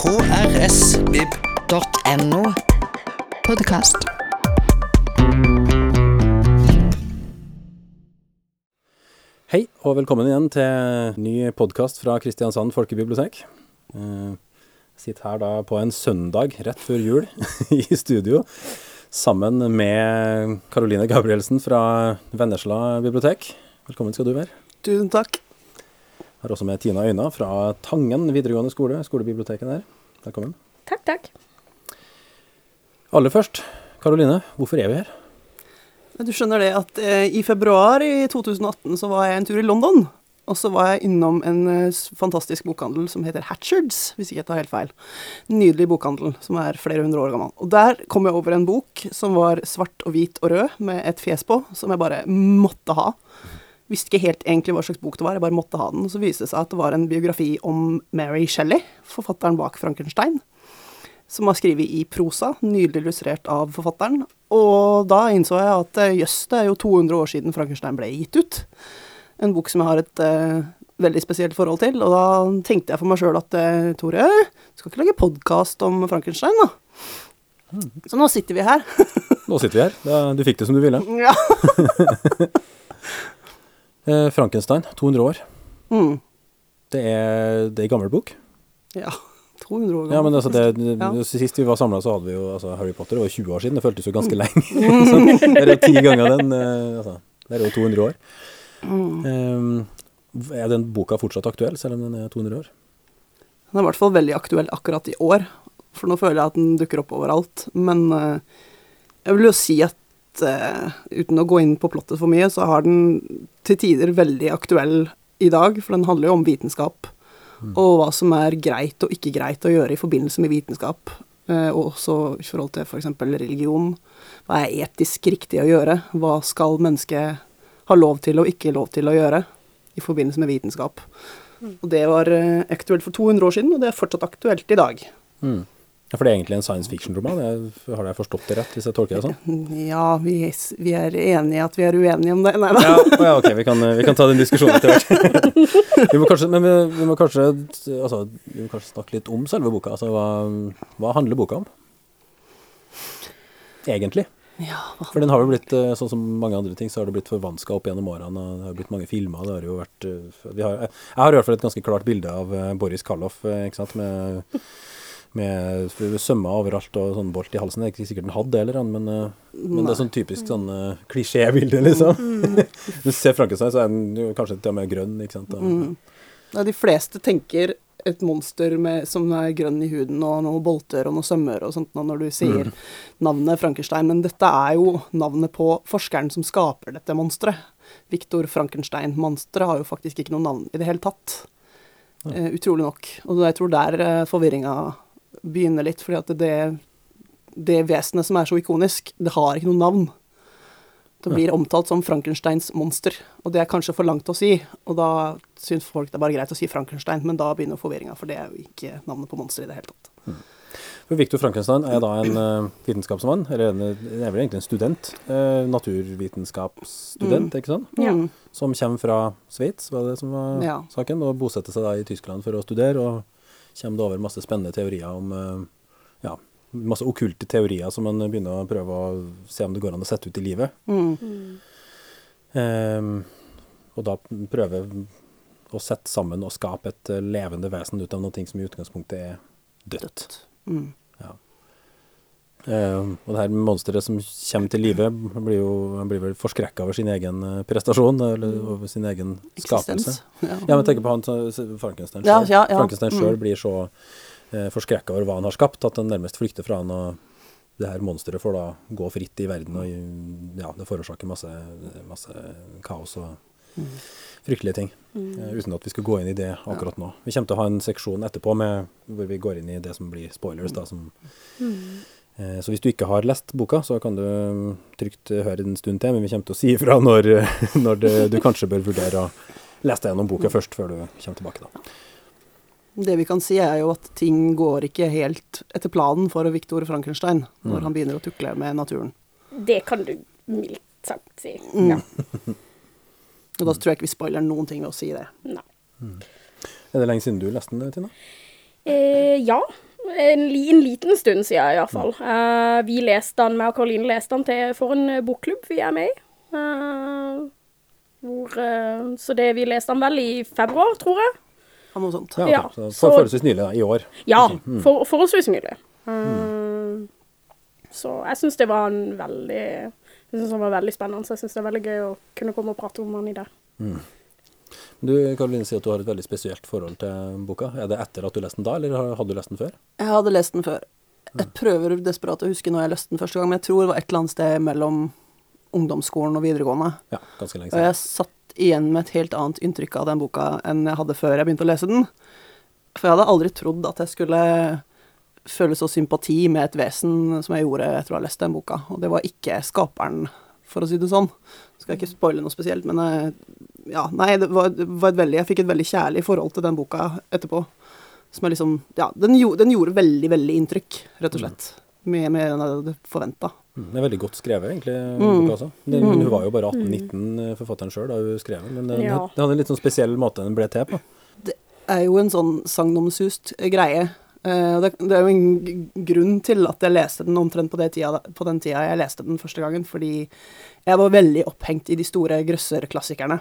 krsvib.no. Podkast. Hei, og velkommen igjen til ny podkast fra Kristiansand folkebibliotek. Eh, Jeg sitter her da på en søndag rett før jul i studio sammen med Karoline Gabrielsen fra Vennesla bibliotek. Velkommen skal du være. Tusen takk. Har også med Tina Øyna fra Tangen videregående skole, skolebiblioteket der. Velkommen. Takk, takk. Aller først, Karoline, hvorfor er vi her? Du skjønner det at eh, i februar i 2018 så var jeg en tur i London. Og så var jeg innom en eh, fantastisk bokhandel som heter Hatchards, hvis ikke jeg tar helt feil. Nydelig bokhandel som er flere hundre år gammel. Og der kom jeg over en bok som var svart og hvit og rød, med et fjes på, som jeg bare måtte ha. Visste ikke helt egentlig hva slags bok det var, jeg bare måtte ha den. Og så viste det seg at det var en biografi om Mary Shelley, forfatteren bak Frankenstein som var skrevet i prosa, nydelig illustrert av forfatteren. Og da innså jeg at eh, jøss, det er jo 200 år siden Frankenstein ble gitt ut. En bok som jeg har et uh, veldig spesielt forhold til. Og da tenkte jeg for meg sjøl at eh, Tore, du skal ikke lage podkast om Frankenstein, da? Så nå sitter vi her. Nå sitter vi her. Du fikk det som du ville. ja. Eh, Frankenstein, 200 år. Mm. Det er, det er en gammel bok. ja. 200 år gammel. Ja, men altså det, Ja. Sist vi var samla, så hadde vi jo altså, Harry Potter. Det var 20 år siden. Det føltes jo ganske lenge. så det er jo ti ganger den. eh, altså, det er jo 200 år. Eh, er den boka fortsatt aktuell, selv om den er 200 år? Den er i hvert fall veldig aktuell akkurat i år, for nå føler jeg at den dukker opp overalt. Men eh, jeg vil jo si at eh, uten å gå inn på plottet for mye, så har den til tider veldig aktuell i dag, for den handler jo om vitenskap. Og hva som er greit og ikke greit å gjøre i forbindelse med vitenskap. Uh, og også i forhold til f.eks. religion. Hva er etisk riktig å gjøre? Hva skal mennesket ha lov til og ikke lov til å gjøre i forbindelse med vitenskap? Og det var uh, aktuelt for 200 år siden, og det er fortsatt aktuelt i dag. Mm. Ja, For det er egentlig en science fiction-roman? Har jeg forstått det rett, hvis jeg tolker det sånn? Ja, vi, vi er enige at vi er uenige om det. Nei da. Ja, ja, ok, vi kan, vi kan ta den diskusjonen etter hvert. vi må kanskje, men vi, vi, må kanskje, altså, vi må kanskje snakke litt om selve boka. Altså, hva, hva handler boka om? Egentlig. Ja, For den har jo blitt, eh, sånn som mange andre ting, så har det blitt forvanska opp gjennom årene. og Det har blitt mange filmer. det har jo vært, eh, vi har, Jeg har i hvert fall et ganske klart bilde av eh, Boris Karloff, ikke sant, med, med sømmer overalt og sånn bolt i halsen. Det er ikke sikkert han hadde det, eller han, men, eh, men det er sånn typisk sånn uh, klisjébilde, liksom. du ser Frankenstein, så er den kanskje til og med grønn, ikke sant. Mm. Ja, de fleste tenker et monster med, som er grønn i huden og noen bolter og noen sømmer og sånt når du sier navnet Frankenstein, men dette er jo navnet på forskeren som skaper dette monsteret. Viktor Frankenstein. Monsteret har jo faktisk ikke noe navn i det hele tatt. Eh, utrolig nok. Og jeg tror der uh, forvirringa begynner litt, fordi at det, det vesenet som er så ikonisk, det har ikke noe navn. Det blir omtalt som Frankensteins monster, og det er kanskje for langt å si. Og da syns folk det er bare greit å si Frankenstein, men da begynner forvirringa, for det er jo ikke navnet på monsteret i det hele tatt. Mm. Victor Frankenstein er da en uh, vitenskapsmann, eller en, er vel egentlig en student. Uh, naturvitenskapsstudent, ikke sant? Ja. Mm. Som kommer fra Sveits, var det som var Ja. saken, og bosetter seg da i Tyskland for å studere, og kommer det over masse spennende teorier om eh, ja, masse okkulte teorier som man begynner å prøve å se om det går an å sette ut i livet. Mm. Um, og da prøve å sette sammen og skape et levende vesen ut av noe som i utgangspunktet er dødt. Mm. Ehm, og det her monsteret som kommer til live, blir jo han blir vel forskrekka over sin egen eh, prestasjon, eller over sin egen skapelse. Ja. Ja, men tenk på han Frankenstein sjøl. ja, ja. Frankenstein sjøl Mm. blir så eh, forskrekka over hva han har skapt, at han nærmest flykter fra han. og det her monsteret får da gå fritt i verden, og ja, det forårsaker masse, masse kaos og fryktelige ting. Eh, uten at vi skal gå inn i det akkurat nå. Vi kommer til å ha en seksjon etterpå med, hvor vi går inn i det som blir spoilers. da, som Eh, Så hvis du ikke har lest boka, så kan du mm, trygt eh, høre en stund til, men vi kommer til å si ifra når, når det, du kanskje bør vurdere å lese deg gjennom boka først, før du kommer tilbake. da. Det vi kan si, er jo at ting går ikke helt etter planen for Viktor Frankenstein når Mm. han begynner å tukle med naturen. Det kan du mildt sagt si. Mm. Ja. Og da tror jeg ikke vi spoiler noen ting ved å si det. Nei. Er det lenge siden du leste den, Tina? Eh, ja. En, en liten stund siden, iallfall. Uh, vi leste den, meg og Karoline leste den til, for en eh, bokklubb vi er med i. Uh, hvor, uh, så det, vi leste den vel i februar, tror jeg. Ja, noe sånt. Ja, okay. Så, så- forholdsvis nylig, da. I år. Ja, Mm. for, forholdsvis nylig. Mm. Så jeg syns det var en veldig Jeg synes det var veldig spennende, så jeg syns det er veldig gøy å kunne komme og prate om den i det. Du Karoline sier at du har et veldig spesielt forhold til boka. Er det etter at du leste den da, eller hadde du lest den før? Jeg hadde lest den før. Jeg prøver desperat å huske når jeg leste den første gang, men jeg tror det var et eller annet sted mellom ungdomsskolen og videregående. Ja, ganske lenge siden. Og jeg satt igjen med et helt annet inntrykk av den boka enn jeg hadde før jeg begynte å lese den. For jeg hadde aldri trodd at jeg skulle føle så sympati med et vesen som jeg gjorde etter å ha lest den boka. Og det var ikke skaperen, for å si det sånn. Skal jeg ikke spoile noe spesielt, men eh, ja, nei, det var, det var et veldig Jeg fikk et veldig kjærlig forhold til den boka etterpå. Som er liksom Ja, den, den gjorde veldig, veldig inntrykk, rett og slett. med mer enn jeg hadde forventa. Mm, Det er veldig godt skrevet, egentlig, Mm. boka også. Det, men hun var jo bare 18-19, forfatteren sjøl, da hun skrev den. Men den, Ja. den hadde en litt sånn spesiell måte den ble til på. er jo en sånn sagnomsust greie. Eh, det, det er jo en grunn til at jeg leste den omtrent på, det tida, på den tida jeg leste den første gangen, fordi jeg var veldig opphengt i de store grøsserklassikerne.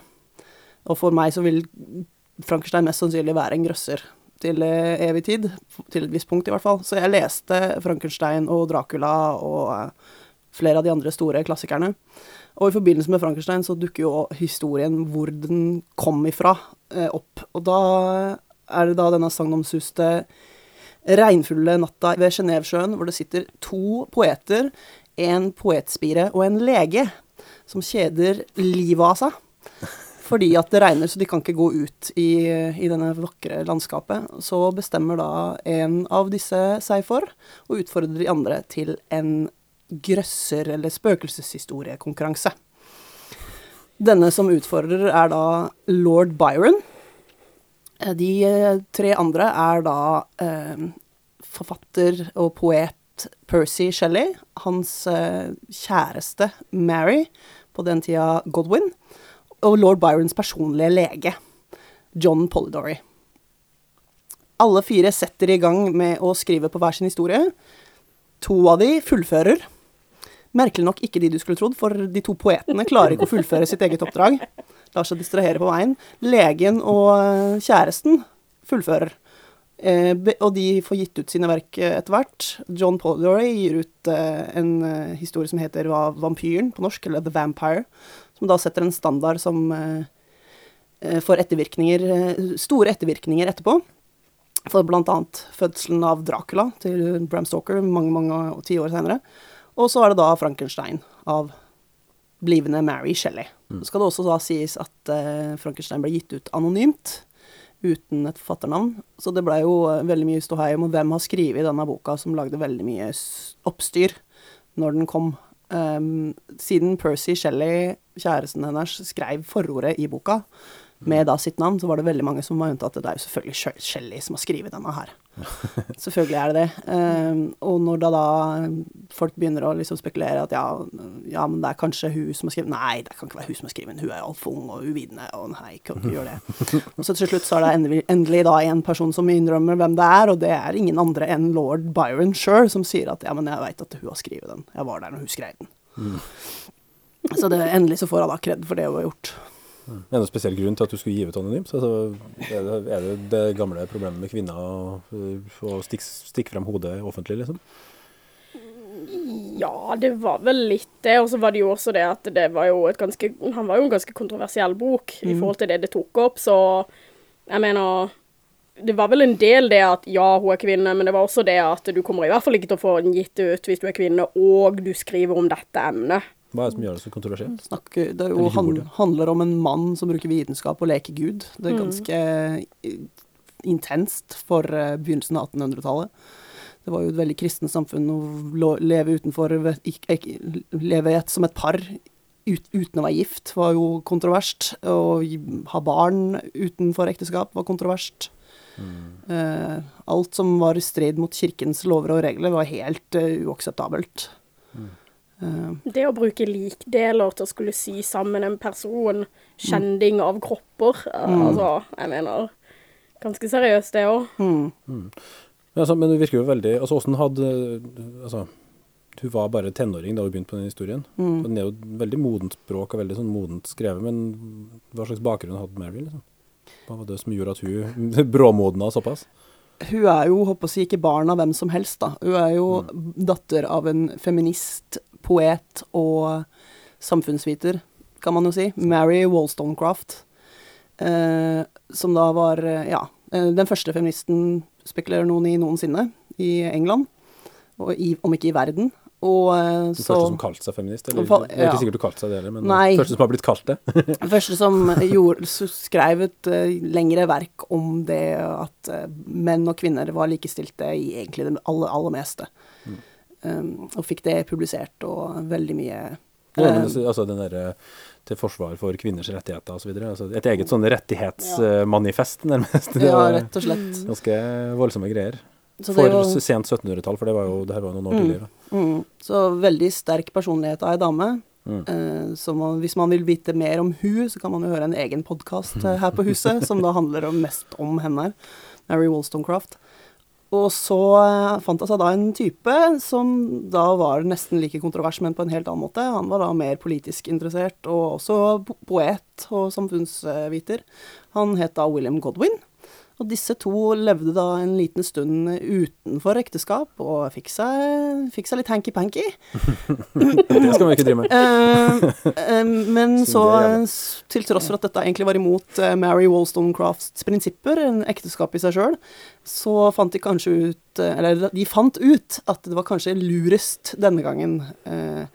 Og for meg så vil Frankenstein mest sannsynlig være en grøsser til eh, evig tid, til et visst punkt i hvert fall. Så jeg leste Frankenstein og Dracula og eh, flere av de andre store klassikerne. Og i forbindelse med Frankenstein så dukker jo historien hvor den kom ifra, eh, opp. Og da er det da denne sagnomsuste regnfulle natta ved Genévesjøen, hvor det sitter to poeter, en poetspire og en lege, som kjeder livet av seg. Fordi at det regner, så de kan ikke gå ut i, i denne vakre landskapet. Så bestemmer da en av disse seg for å utfordre de andre til en grøsser- eller spøkelseshistoriekonkurranse. Denne som utfordrer, er da lord Byron. Eh, De eh, tre andre er da eh, forfatter og poet Percy Shelley, hans eh, kjæreste Mary, på den tida Godwin, og lord Byrons personlige lege, John Polidori. Alle fire setter i gang med å skrive på hver sin historie. To av de fullfører. Merkelig nok ikke de du skulle trodd, for de to poetene klarer ikke å fullføre sitt eget oppdrag. Lar seg distrahere på veien. Legen og eh, kjæresten fullfører. Eh, og de får gitt ut sine verk eh, etter hvert. John Polidori gir ut eh, en eh, historie som heter 'Vampyren' på norsk, eller 'The Vampire', som da setter en standard som eh, eh, får ettervirkninger, eh, store ettervirkninger etterpå. For annet fødselen av Dracula til Bram Stoker mange, mange tiår senere. Og så er det da Frankenstein av blivende Mary Shelley. Så skal det også da sies at Frankenstein ble gitt ut anonymt, uten et forfatternavn. Så det ble jo veldig mye ståhei om hvem har skrevet denne boka, som lagde veldig mye oppstyr når den kom. Um, siden Percy Shelley, kjæresten hennes, skrev forordet i boka, med da sitt navn, så var det veldig mange som mente at det er jo selvfølgelig Shelly Shelley som har skrevet denne her. selvfølgelig er det det. Um, og når da, da folk begynner å liksom spekulere at ja, ja, men det er kanskje hun som har skrevet Nei, det kan ikke være hun som har skrevet hun er altfor ung og uvitende, og nei, kan ikke gjøre det. Og så til slutt så er det endelig, endelig da en person som innrømmer hvem det er, og det er ingen andre enn lord Byron sjøl, som sier at ja, men jeg veit at hun har skrevet den, jeg var der når hun skrev den. Så det, endelig så får hun da kred for det hun har gjort. Er det noen spesiell grunn til at du skulle gi ut anonymt? Altså, er, det, er det det gamle problemet med kvinner å, å stikke, stikke frem hodet offentlig, liksom? Ja, det var vel litt det. Og så var det jo også det at det var jo et ganske Han var jo en ganske kontroversiell bok i forhold til det det tok opp, så jeg mener Det var vel en del det at ja, hun er kvinne, men det var også det at du kommer i hvert fall ikke til å få den gitt ut hvis du er kvinne, og du skriver om dette emnet. Hva er det som gjør det så kontroversielt? Snakker, det er jo, han, handler om en mann som bruker vitenskap og leker Gud. Det er ganske mm. intenst for eh, begynnelsen av 1800-tallet. Det var jo et veldig kristent samfunn å leve utenfor, ikk- leve et, som et par ut, uten å være gift var jo kontroverst. Å ha barn utenfor ekteskap var kontroverst. Eh, alt som var i strid mot kirkens lover og regler, var helt uh, uakseptabelt. Eh, Det å bruke likdeler til å skulle sy sammen en person, kjending av kropper, eh, altså, jeg mener Ganske seriøst, det òg. mm. Men, altså, men det virker jo veldig Altså, åssen hadde Altså, hun var bare tenåring da hun begynte på den historien. Mm. Og Den er jo veldig modent språk og veldig sånn modent skrevet, men hva slags bakgrunn hadde Mary? liksom? Hva var det som gjorde at hun bråmodna såpass? Hun er jo, håper å si, ikke barn av hvem som helst, da. Hun er jo datter av en feminist, poet og samfunnsviter, kan man jo si. Mary Wollstonecraft. Eh, som da var, eh, ja, eh, den første feministen, spekulerer noen i noensinne, i England. Og i, om ikke i verden. Og eh, Den så første som kalte seg feminist? Eller, det er ja. ikke sikkert du kalte seg det heller, men Nei. den første som har blitt kalt det. Den første som gjorde, skrev et uh, lengre verk om det at uh, menn og kvinner var likestilte i egentlig det aller, aller meste. Um, og fikk det publisert og veldig mye Ja, men eh, det, altså den der, til forsvar for kvinners rettigheter osv. Altså et eget sånn rettighetsmanifest, nærmest. Det Ja, rett og slett. Ganske voldsomme greier. Så det For sent 1700-tall, for det var jo det her var noen år Mm. tidligere. Mm, så veldig sterk personlighet av ei dame. Mm. Eh, så man, hvis man vil vite mer om hun, så kan man jo høre en egen podkast her på huset, som da handler om, mest om henne, Mary Wollstonecraft. Og så eh, fant det seg da en type som da var nesten like kontrovers, men på en helt annen måte. Han var da mer politisk interessert, og også poet og samfunnsviter. Han het da William Godwin. Og disse to levde da en liten stund utenfor ekteskap, og fikk seg, fikk seg litt hanky-panky. Det skal man ikke drive med. uh, uh, men så, til tross for at dette egentlig var imot uh, Mary Wollstonecrafts prinsipper, en ekteskap i seg sjøl, så fant de kanskje ut eh, Eller de fant ut at det var kanskje lurest denne gangen eh,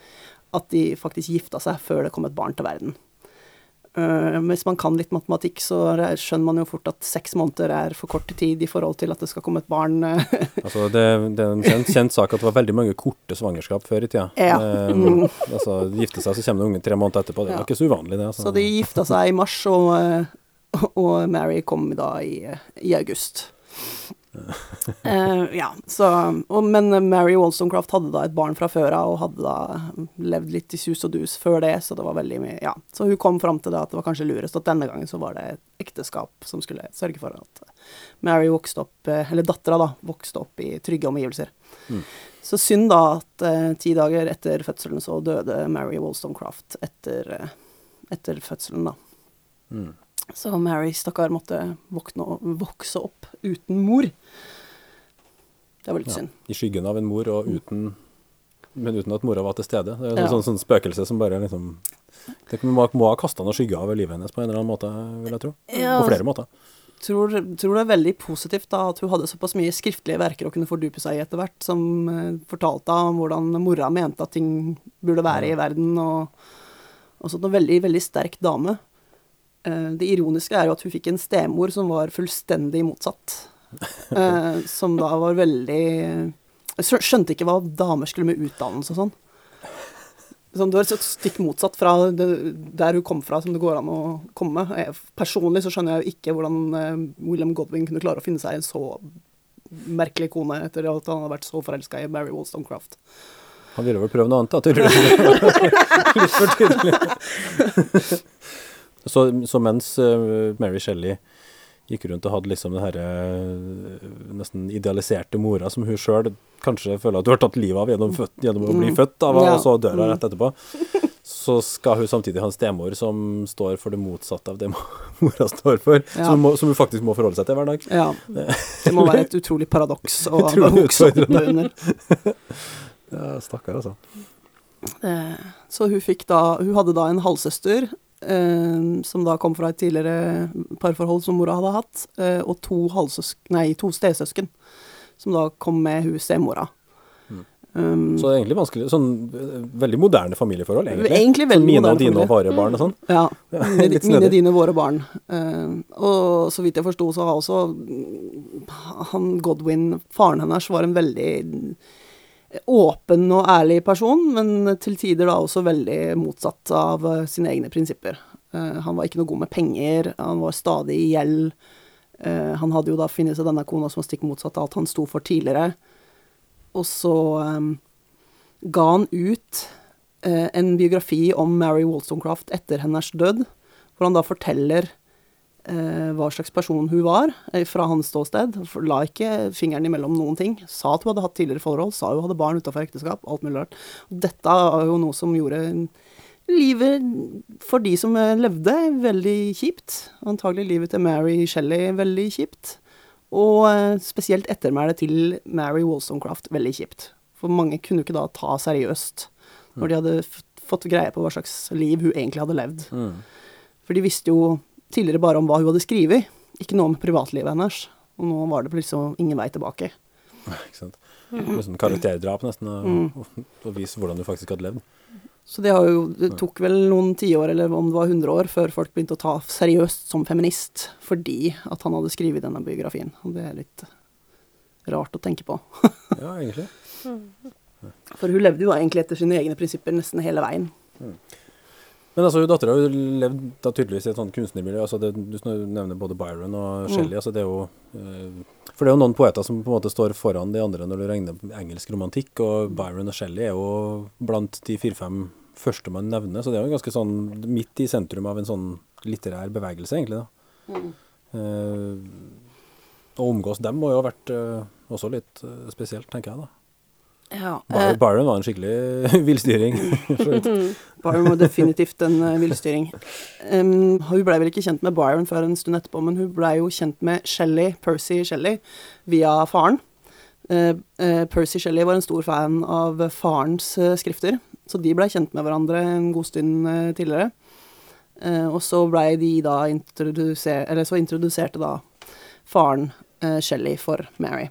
at de faktisk gifta seg før det kom et barn til verden. Uh, hvis man kan litt matematikk, så er- skjønner man jo fort at seks måneder er for kort tid i forhold til at det skal komme et barn. eh, Altså, det, det er en kjent, kjent sak at det var veldig mange korte svangerskap før i tida. Ja. Mm. altså, gifte seg, så kommer det unge tre måneder etterpå. Det Ja. var ikke så uvanlig, det. Altså. Så de gifta seg i mars, og, og Mary kom da i, i august. Eh, ja, så, og, men Mary Wollstonecraft hadde da et barn fra før av, og hadde da levd litt i sus og dus før det, så det var veldig mye Ja, så hun kom fram til det at det var kanskje lurest at denne gangen så var det et ekteskap som skulle sørge for at Mary vokste opp, eh, eller dattera da, vokste opp i trygge omgivelser. Mm. Så synd da at uh, ti dager etter fødselen så døde Mary Wollstonecraft etter, etter fødselen, da. Mm. Så Mary, stakkar, måtte våkne, vokse opp uten mor. Det var litt Ja. synd. I skyggen av en mor, og uten men uten at mora var til stede. Det er Ja. sånn, sånn spøkelse som bare liksom Det må, må ha kasta noen skygger over livet hennes på en eller annen måte, vil jeg tro. Ja. På flere måter. Tror, tror det er veldig positivt da at hun hadde såpass mye skriftlige verker å kunne fordype seg i etter hvert, som eh, fortalte om hvordan mora mente at ting burde være i verden, og, og sånt. En veldig, veldig sterk dame. Eh, det ironiske er jo at hun fikk en stemor som var fullstendig motsatt. Eh, som da var veldig skjønte ikke hva damer skulle med utdannelse og sånn. Sånn, det var et stikk motsatt fra det, der hun kom fra, som det går an å komme. Jeg, personlig så skjønner jeg jo ikke hvordan eh, William Godwin kunne klare å finne seg en så merkelig kone etter at han hadde vært så forelska i Mary Wollstonecraft. Han ville vel prøve noe annet, da, tydeligvis. Litt for tydelig. Så, så mens eh, Mary Shelley gikk rundt og hadde liksom den herre eh, nesten idealiserte mora som hun sjøl kanskje føler at du har tatt livet av gjennom, født, gjennom å bli Mm. født av, Ja. og så dør hun rett etterpå, så skal hun samtidig ha en stemor som står for det motsatte av det mora står for, Ja. som, må, som hun faktisk må forholde seg til hver dag. Ja. Det må være et utrolig paradoks å vokse opp under. Ja, Stakkar, altså. Eh, Så hun fikk da Hun hadde da en halvsøster som da kom fra et tidligere parforhold som mora hadde hatt, eh, og to, nei, to stesøsken som da kom med hun stemora. Mm. Um, Så det er egentlig vanskelig Sånn eh, veldig moderne familieforhold, egentlig. Egentlig veldig Mine og moderne dine og våre barn og sånn. Ja. Ja, Mine, mine dine, våre barn. Eh, og så vidt jeg forsto, så har også mm, han Godwin, faren hennes, var en veldig åpen og ærlig person, men til tider da også veldig motsatt av eh, sine egne prinsipper. Eh, han var ikke noe god med penger, han var stadig i gjeld. Eh, han hadde jo da funnet seg denne kona som var stikk motsatt av alt han sto for tidligere. Og så um, ga han ut uh, en biografi om Mary Wollstonecraft etter hennes død, hvor han da forteller hva slags person hun var, eh, fra hans ståsted. La ikke fingeren imellom noen ting. Sa at hun hadde hatt tidligere forhold, sa hun hadde barn utenfor ekteskap, alt mulig rart. Dette er jo noe som gjorde livet for de som eh, levde, veldig kjipt. Antagelig livet til Mary Shelley veldig kjipt. Og eh, spesielt ettermælet til Mary Wollstonecraft veldig kjipt. For mange kunne jo ikke da ta seriøst når de hadde f- fått greie på hva slags liv hun egentlig hadde levd. Mm. For de visste jo tidligere bare om hva hun hadde skrevet, ikke noe om privatlivet hennes. Og nå var det liksom ingen vei tilbake. Ikke sant? Liksom karakterdrap, nesten, og, Mm. og, og vise hvordan du faktisk hadde levd. Så det, har jo, det tok vel noen tiår, eller om det var 100 år, før folk begynte å ta seriøst som feminist, fordi at han hadde skrevet denne biografien. Og det er litt rart å tenke på. Ja, egentlig. For hun levde jo egentlig etter sine egne prinsipper nesten hele veien. Men altså, dattera har jo levd da tydeligvis i et sånt kunstnermiljø. Altså det, du nevner både Byron og Shelley. Altså det er jo eh, For det er jo noen poeter som på en måte står foran de andre når du regner engelsk romantikk, og Byron og Shelley er jo blant de fire-fem første man nevner, så det er jo ganske sånn midt i sentrum av en sånn litterær bevegelse, egentlig. da. Eh, å omgås dem må jo ha vært eh, også litt spesielt, tenker jeg da. Ja, Byron, Byron var en skikkelig villstyring. vidt. Byron var definitivt en uh, villstyring. Um, hun blei vel ikke kjent med Byron før en stund etterpå, men hun blei jo kjent med Shelly, Percy Shelly via faren. Uh, eh, Percy Shelly var en stor fan av farens eh, skrifter, så de blei kjent med hverandre en god stund eh, tidligere. Eh, og så blei de da introdusert Eller så introduserte da faren Shelly Shelley for Mary.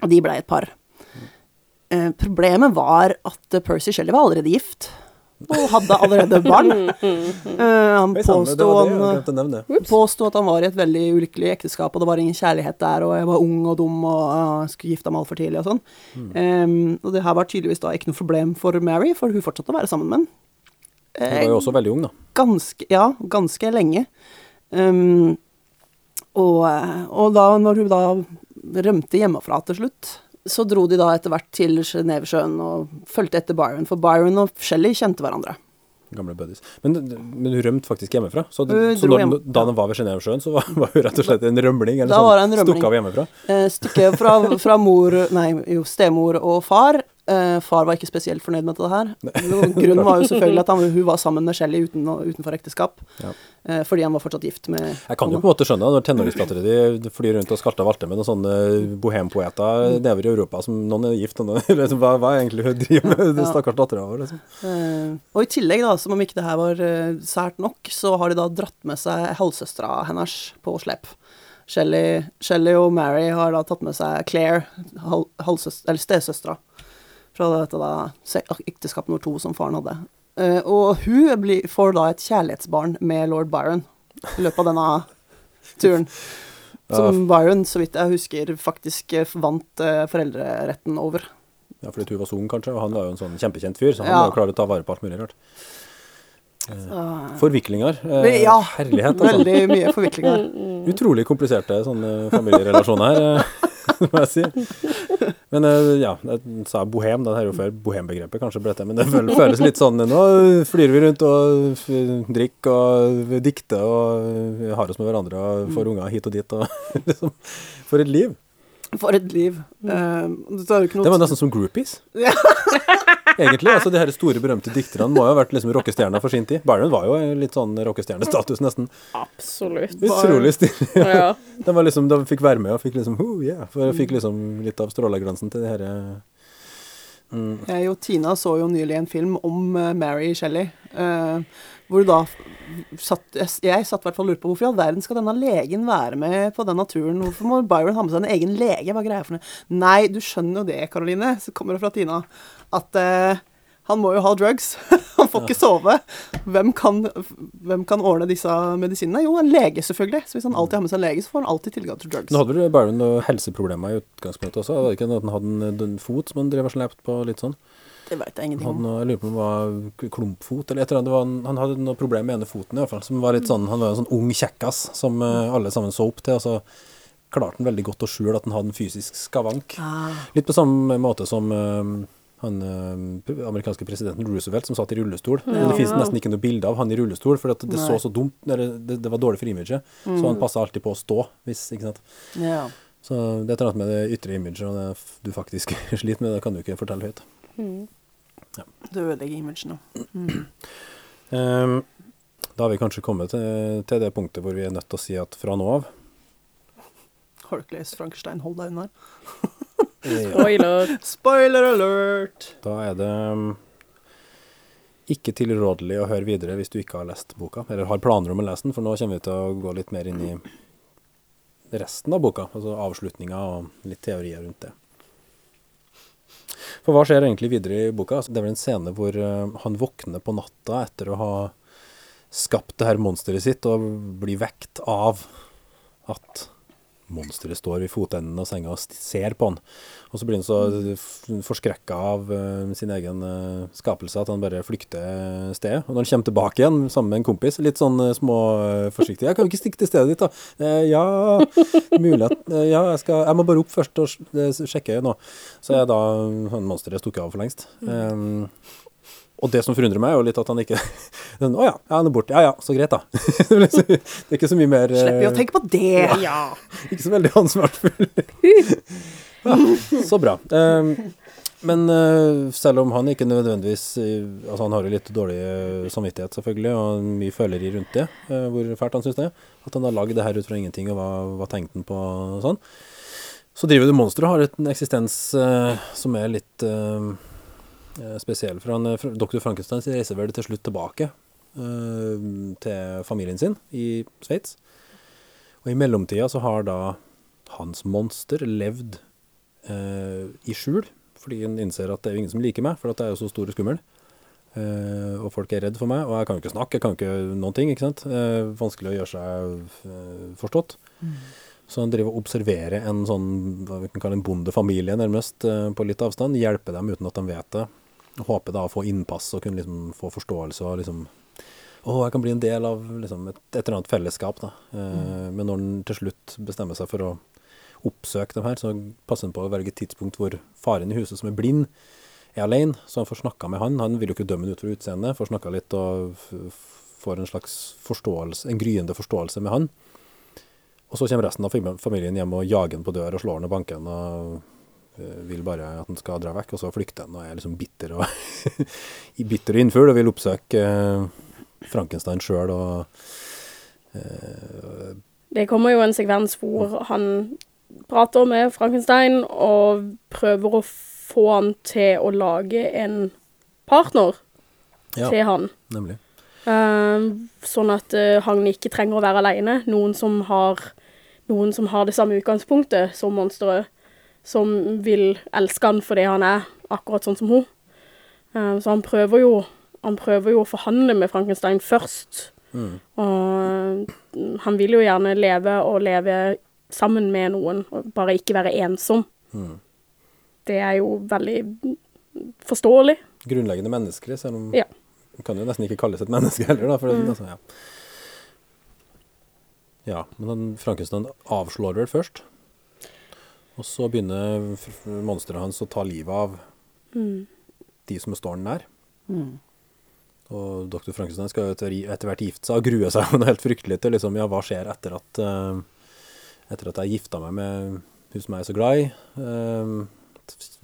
Og de blei et par. Eh, problemet var at eh, Percy Shelley var allerede gift. Og hadde allerede barn. Eh, han påsto var han, påsto at han var i et veldig ulykkelig ekteskap, og det var ingen kjærlighet der, og jeg var ung og dum og uh, skulle gifte meg altfor tidlig og sånn. Em, og det her var tydeligvis da ikke noe problem for Mary, for hun fortsatte å være sammen med ham. Hun var jo også veldig ung, da. Ganske, ja, ganske lenge. Um, og, eh, og da, når hun da rømte hjemmefra til slutt, så dro de da etter hvert til Genevesjøen og fulgte etter Byron, for Byron og Shelley kjente hverandre. Gamle buddies. Men, men hun rømte faktisk hjemmefra? Så, så når, hjem, da hun var ved Genévesjøen, så var, var hun rett og slett en rømling? Eller Da sånn, var hun en rømling. Stukket av hjemmefra? Eh, Stykket fra, fra mor, nei, jo, stemor og far. Eh, far var ikke spesielt fornøyd med det her. Grunnen var jo selvfølgelig at han, hun var sammen med Shelly uten, utenfor ekteskap. Ja. Uh, fordi han var fortsatt gift med Jeg kan jo på en måte skjønne når tenåringsdattera di flyr rundt og skalter valter med noen sånne bohempoeter nedover i Europa som noen er gift, og noen liksom, hva, hva er egentlig hun driver med, den Ja. stakkars dattera vår? Liksom. Uh, og i tillegg, da, som om ikke det her var sært nok, så har de da dratt med seg halvsøstera hennes på slep. Shelley, Shelley og Mary har da tatt med seg Claire, hal, stesøstera, fra dette da ekteskap nummer to som faren hadde. Uh, og hun blir, får da et kjærlighetsbarn med lord Byron i løpet av denne turen. Som Byron, så vidt jeg husker, faktisk eh, vant uh, foreldreretten over. Ja, fordi hun var så ung, kanskje, og han var jo en sånn kjempekjent fyr, så han Ja. var jo klar til å ta vare på alt mulig rart. Så, Forviklinger. Eh, ja, herlighet, altså. veldig mye forviklinger. Utrolig kompliserte sånne familierelasjoner her, eh, må jeg si. Men eh, ja, jeg sa bohem, det er jo før bohembegrepet kanskje ble det, men det føles, litt sånn Nå flyr vi rundt og drikker og dikter og eh, har oss med hverandre og får unger hit og dit og liksom For et liv. For et liv. Eh, det jo ikke noe Det var nesten som groupies. Egentlig. altså De her store, berømte dikterne må jo ha vært liksom rockestjerner for sin tid. Byron var jo litt sånn rockestjernestatus, nesten. Absolutt. Utrolig stilig. Ja. De liksom, de fikk være med og fikk liksom oh, yeah, For fikk liksom litt av stråleglansen til de her mm, Jeg og Tina så jo nylig en film om eh, Mary Shelley. eh, hvor da satt, jeg, satt i hvert fall og lurte på hvorfor i all verden skal denne legen være med på denne turen? Hvorfor må Byron ha med seg en egen lege? Hva er greia for noe? Nei, du skjønner jo det, Karoline, så kommer det fra Tina, at uh, han må jo ha drugs. han får ikke sove. Hvem kan, hvem kan ordne disse medisinene? Jo, en lege, selvfølgelig. Så hvis han alltid har med seg en lege, så får han alltid tilgang til drugs. Nå hadde vel Byron noen helseproblemer i utgangspunktet også? Det Var ikke noe at han hadde en, en fot som han drev og slepte på litt sånn? Det vet jeg Han ingenting om. noe, jeg lurer på om det var klumpfot eller et eller annet. Det var han hadde noe problem med ene foten i hvert fall. Som var litt sånn, han var en sånn ung kjekkas som eh, alle sammen så opp til. Og så klarte han veldig godt å skjule at han hadde en fysisk skavank. Ah. Litt på samme måte som eh, han eh, amerikanske presidenten Roosevelt som satt i rullestol. Men Ja. det finnes nesten ikke noe bilde av han i rullestol, for det Nei. så så dumt eller det, det var dårlig for imaget. Så han passa alltid på å stå, hvis, ikke sant. Ja. Så det er et eller annet med det ytre imaget og det du faktisk sliter med, det kan du ikke fortelle høyt. Det ødelegger imaget nå. Ehm, da har vi kanskje kommet til, til det punktet hvor vi er nødt til å si at fra nå av Har du ikke lest Frankenstein? Hold deg unna. eh, Spoiler. Spoiler alert! Da er det um, ikke tilrådelig å høre videre hvis du ikke har lest boka, eller har planer om å lese den, for nå kommer vi til å gå litt mer inn i resten av boka, altså avslutninga og litt teorier rundt det. For hva skjer egentlig videre i boka? Altså, det er vel en scene hvor uh, han våkner på natta etter å ha skapt det her monsteret sitt, og blir vekt av at monsteret står ved fotenden av senga og ser på han. Og så blir han så forskrekka av eh, sin egen eh, skapelse at han bare flykter stedet. Og når han kommer tilbake igjen sammen med en kompis, litt sånn uh, småforsiktig 'Jeg kan jo ikke stikke til stedet ditt, da.' Eh, 'Ja, mulig at eh, Ja, jeg skal Jeg må bare opp først og eh, sjekke nå.' Så er da han monsteret stukket av for lengst. Um, og det som forundrer meg, er jo litt at han ikke den, 'Å ja, ja, han er borte. Ja ja, så greit, da.' det er ikke så mye mer eh, Slipper vi å tenke på det. Ja. ikke så veldig ansvarsfull. Ja, så bra. Um, men eh, selv om han ikke nødvendigvis eh, Altså, han har jo litt dårlig eh, samvittighet, selvfølgelig, og mye føleri rundt det, hvor fælt han syns det. At han har lagd det her ut fra ingenting, og hva, hva tenkte han på og sånn. Så driver du monsteret og har en eksistens som er litt spesiell. For han, Dr. Frankenstein reiser vel til slutt tilbake til familien sin i Sveits. Og i mellomtida så har da hans monster levd eh, i skjul, fordi en innser at det er jo ingen som liker meg, for at jeg er jo så stor og skummel. Eh, og folk er redd for meg, og jeg kan jo ikke snakke, jeg kan ikke noen ting, ikke sant. Eh, vanskelig å gjøre seg eh, forstått. Så han driver og observerer en sånn, hva vi kan kalle en bondefamilie nærmest, eh, på litt avstand, hjelper dem uten at de vet det. Håper da å få innpass og kunne liksom få forståelse og liksom å, jeg kan bli en del av liksom, et, et eller annet fellesskap. Da. Eh, Men når han til slutt bestemmer seg for å oppsøke dem her, så passer han på å velge et tidspunkt hvor faren i huset, som er blind, er alene. Så han får snakka med han. Han vil jo ikke dømme han ut fra utseendet. Får snakka litt og får en slags forståelse, en gryende forståelse med han. Og så kommer resten av familien hjem og jager han på dør og slår han og banker han og eh, vil bare at han skal dra vekk. Og så flykter han og er liksom bitter og bitter og innfull og vil oppsøke eh, Frankenstein sjøl og eh, Det kommer jo en sekvens hvor han prater med Frankenstein og prøver å få han til å lage en partner Ja, til han. nemlig. Uh, sånn at uh, han ikke trenger å være alene. Noen som har, noen som har det samme utgangspunktet som monsteret. Som vil elske han fordi han er akkurat sånn som hun. Uh, så han prøver jo han prøver jo å forhandle med Frankenstein først. Mm. Og mm, han vil jo gjerne leve og leve sammen med noen, og bare ikke være ensom. Mm. Det er jo veldig forståelig. Grunnleggende menneskelig, selv om Ja. man kan jo nesten ikke kalles et menneske heller, da. For det, altså, ja. ja, men Frankenstein avslår vel først. Og så begynner monsteret hans å ta livet av de som står den nær. Mm. Og doktor Frankenstein skal jo etter, hvert gifte seg og grue seg noe helt fryktelig til liksom, ja, hva skjer etter at, eh, etter at jeg gifta meg med hun som jeg er så glad i. Eh,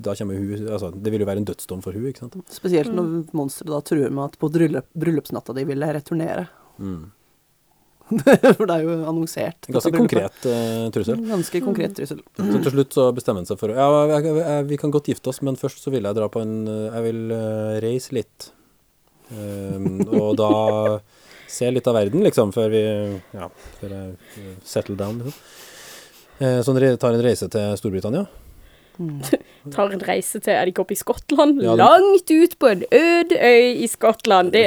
da kommer hun, altså, det vil jo være en dødsdom for hun, ikke sant? Spesielt når monsteret da truer med at på bryllup, bryllupsnatta de ville returnere. Mm. For det er jo annonsert. Ganske konkret uh, trussel. Ganske konkret trussel. Så til slutt så bestemmer han seg for Ja, jeg, jeg, jeg, vi kan godt gifte oss, men først så vil jeg dra på en eh, Jeg vil uh, reise litt. Um, og da se litt av verden, liksom, før vi Ja, før jeg uh, settle down, liksom. Eh, så han tar en reise til Storbritannia. Tar en reise til Er de ikke oppe i Skottland? Ja, det- Langt ut på en øde øy i Skottland. Det,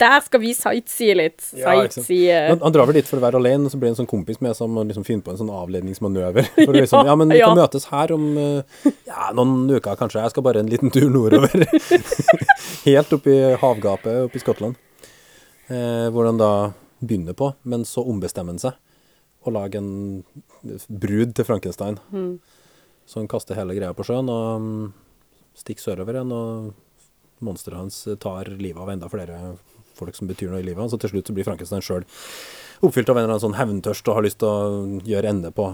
der skal vi sightsee litt. Ja, ikke sant. Sightsee Han, han drar vel dit for å være alene, og så blir det en sånn kompis med som liksom finner på en sånn avledningsmanøver. For å liksom, ja, men vi kan Ja. møtes her om eh, ja, noen uker, kanskje. Jeg skal bare en liten tur nordover. Helt opp i havgapet oppe i Skottland. Eh, hvor han da begynner på, men så ombestemmer han seg og lage en brud til Frankenstein. Så han kaster hele greia på sjøen, og mm, stikker sørover igjen, og monsteret hans tar livet av enda flere folk som betyr noe i livet hans. Og til slutt så blir Frankenstein sjøl oppfylt av en eller annen sånn hevntørst og har lyst til å gjøre ende på,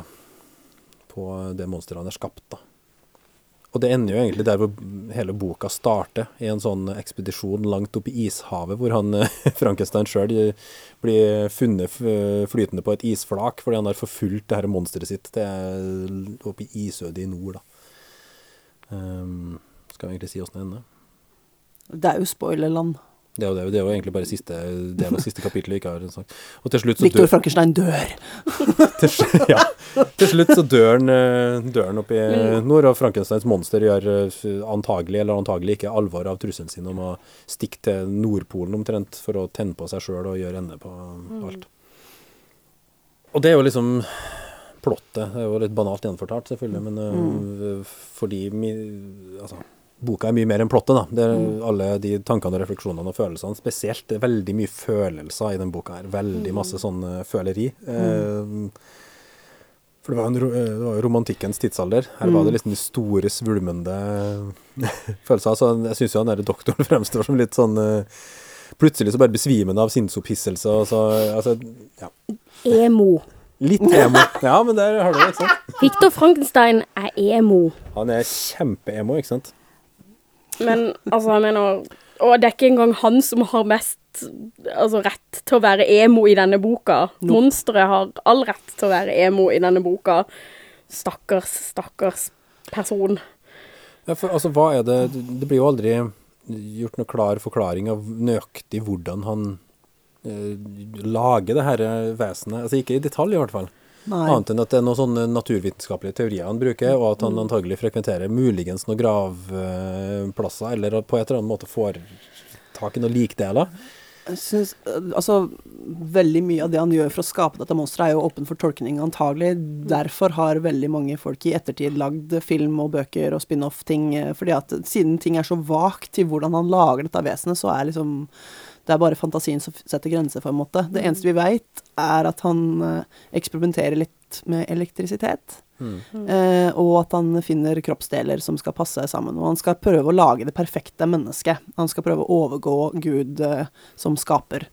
på det monsteret han er skapt, da. Og det ender jo egentlig der hvor hele boka starter, i en sånn ekspedisjon langt oppe i ishavet, hvor han Frankenstein sjøl blir funnet flytende på et isflak fordi han har forfulgt det her monsteret sitt til oppe i isødet i nord, da. Um, skal vi egentlig si åssen det ender? Det er jo spoilerland. Det er jo, det, det er jo egentlig bare siste del av siste kapittel vi ikke har sagt. Og til slutt så Victor dør, Frankenstein dør. til, ja, til slutt så dør han, oppi dør han oppe i nord, og Frankensteins monster gjør eh, antagelig, eller antagelig ikke, alvor av trusselen sin om å stikke til Nordpolen omtrent for å tenne på seg sjøl og gjøre ende på alt. Og det er jo liksom plottet. Det er jo litt banalt gjenfortalt, selvfølgelig, men mm. fordi altså, Boka er mye mer enn plottet, da. Det er alle de tankene og refleksjonene og følelsene. Spesielt det er veldig mye følelser i den boka her. Veldig masse sånn føleri. føleri. Eh, for det var, en, eh, det var jo romantikkens tidsalder. Her var det liksom de store, svulmende følelser. Så jeg syns jo han derre doktoren fremstår som litt sånn eh, Plutselig så bare besvimende av sinnsopphisselse og så Altså, ja. Emo. Litt emo. Ja, men der har du det, ikke sant. Victor Frankenstein er emo. Han er kjempe-emo, ikke sant. Men altså, jeg mener Og det er ikke engang han som har mest altså, rett til å være emo i denne boka. Monsteret har all rett til å være emo i denne boka. Stakkars, stakkars person. Ja, for altså, hva er det Det blir jo aldri gjort noe klar forklaring av nøyaktig hvordan han eh, lager det her vesenet. Altså ikke i detalj, i hvert fall. Nei. Annet enn at det er noen sånne naturvitenskapelige teorier han bruker, og at han antagelig frekventerer muligens noen gravplasser, eller på et eller annet måte får tak i noen likdeler. Jeg synes, altså, veldig mye av det han gjør for å skape dette monsteret, er jo åpen for tolkning, antagelig. Derfor har veldig mange folk i ettertid lagd film og bøker og spin-off-ting. eh, fordi at siden ting er så vagt til hvordan han lager dette vesenet, så er liksom Det er bare fantasien som setter grenser, på en måte. Det eneste vi veit, er at han eh, eksperimenterer litt med elektrisitet. Eh, og at han finner kroppsdeler som skal passe sammen. Og han skal prøve å lage det perfekte mennesket. Han skal prøve å overgå Gud eh, som skaper.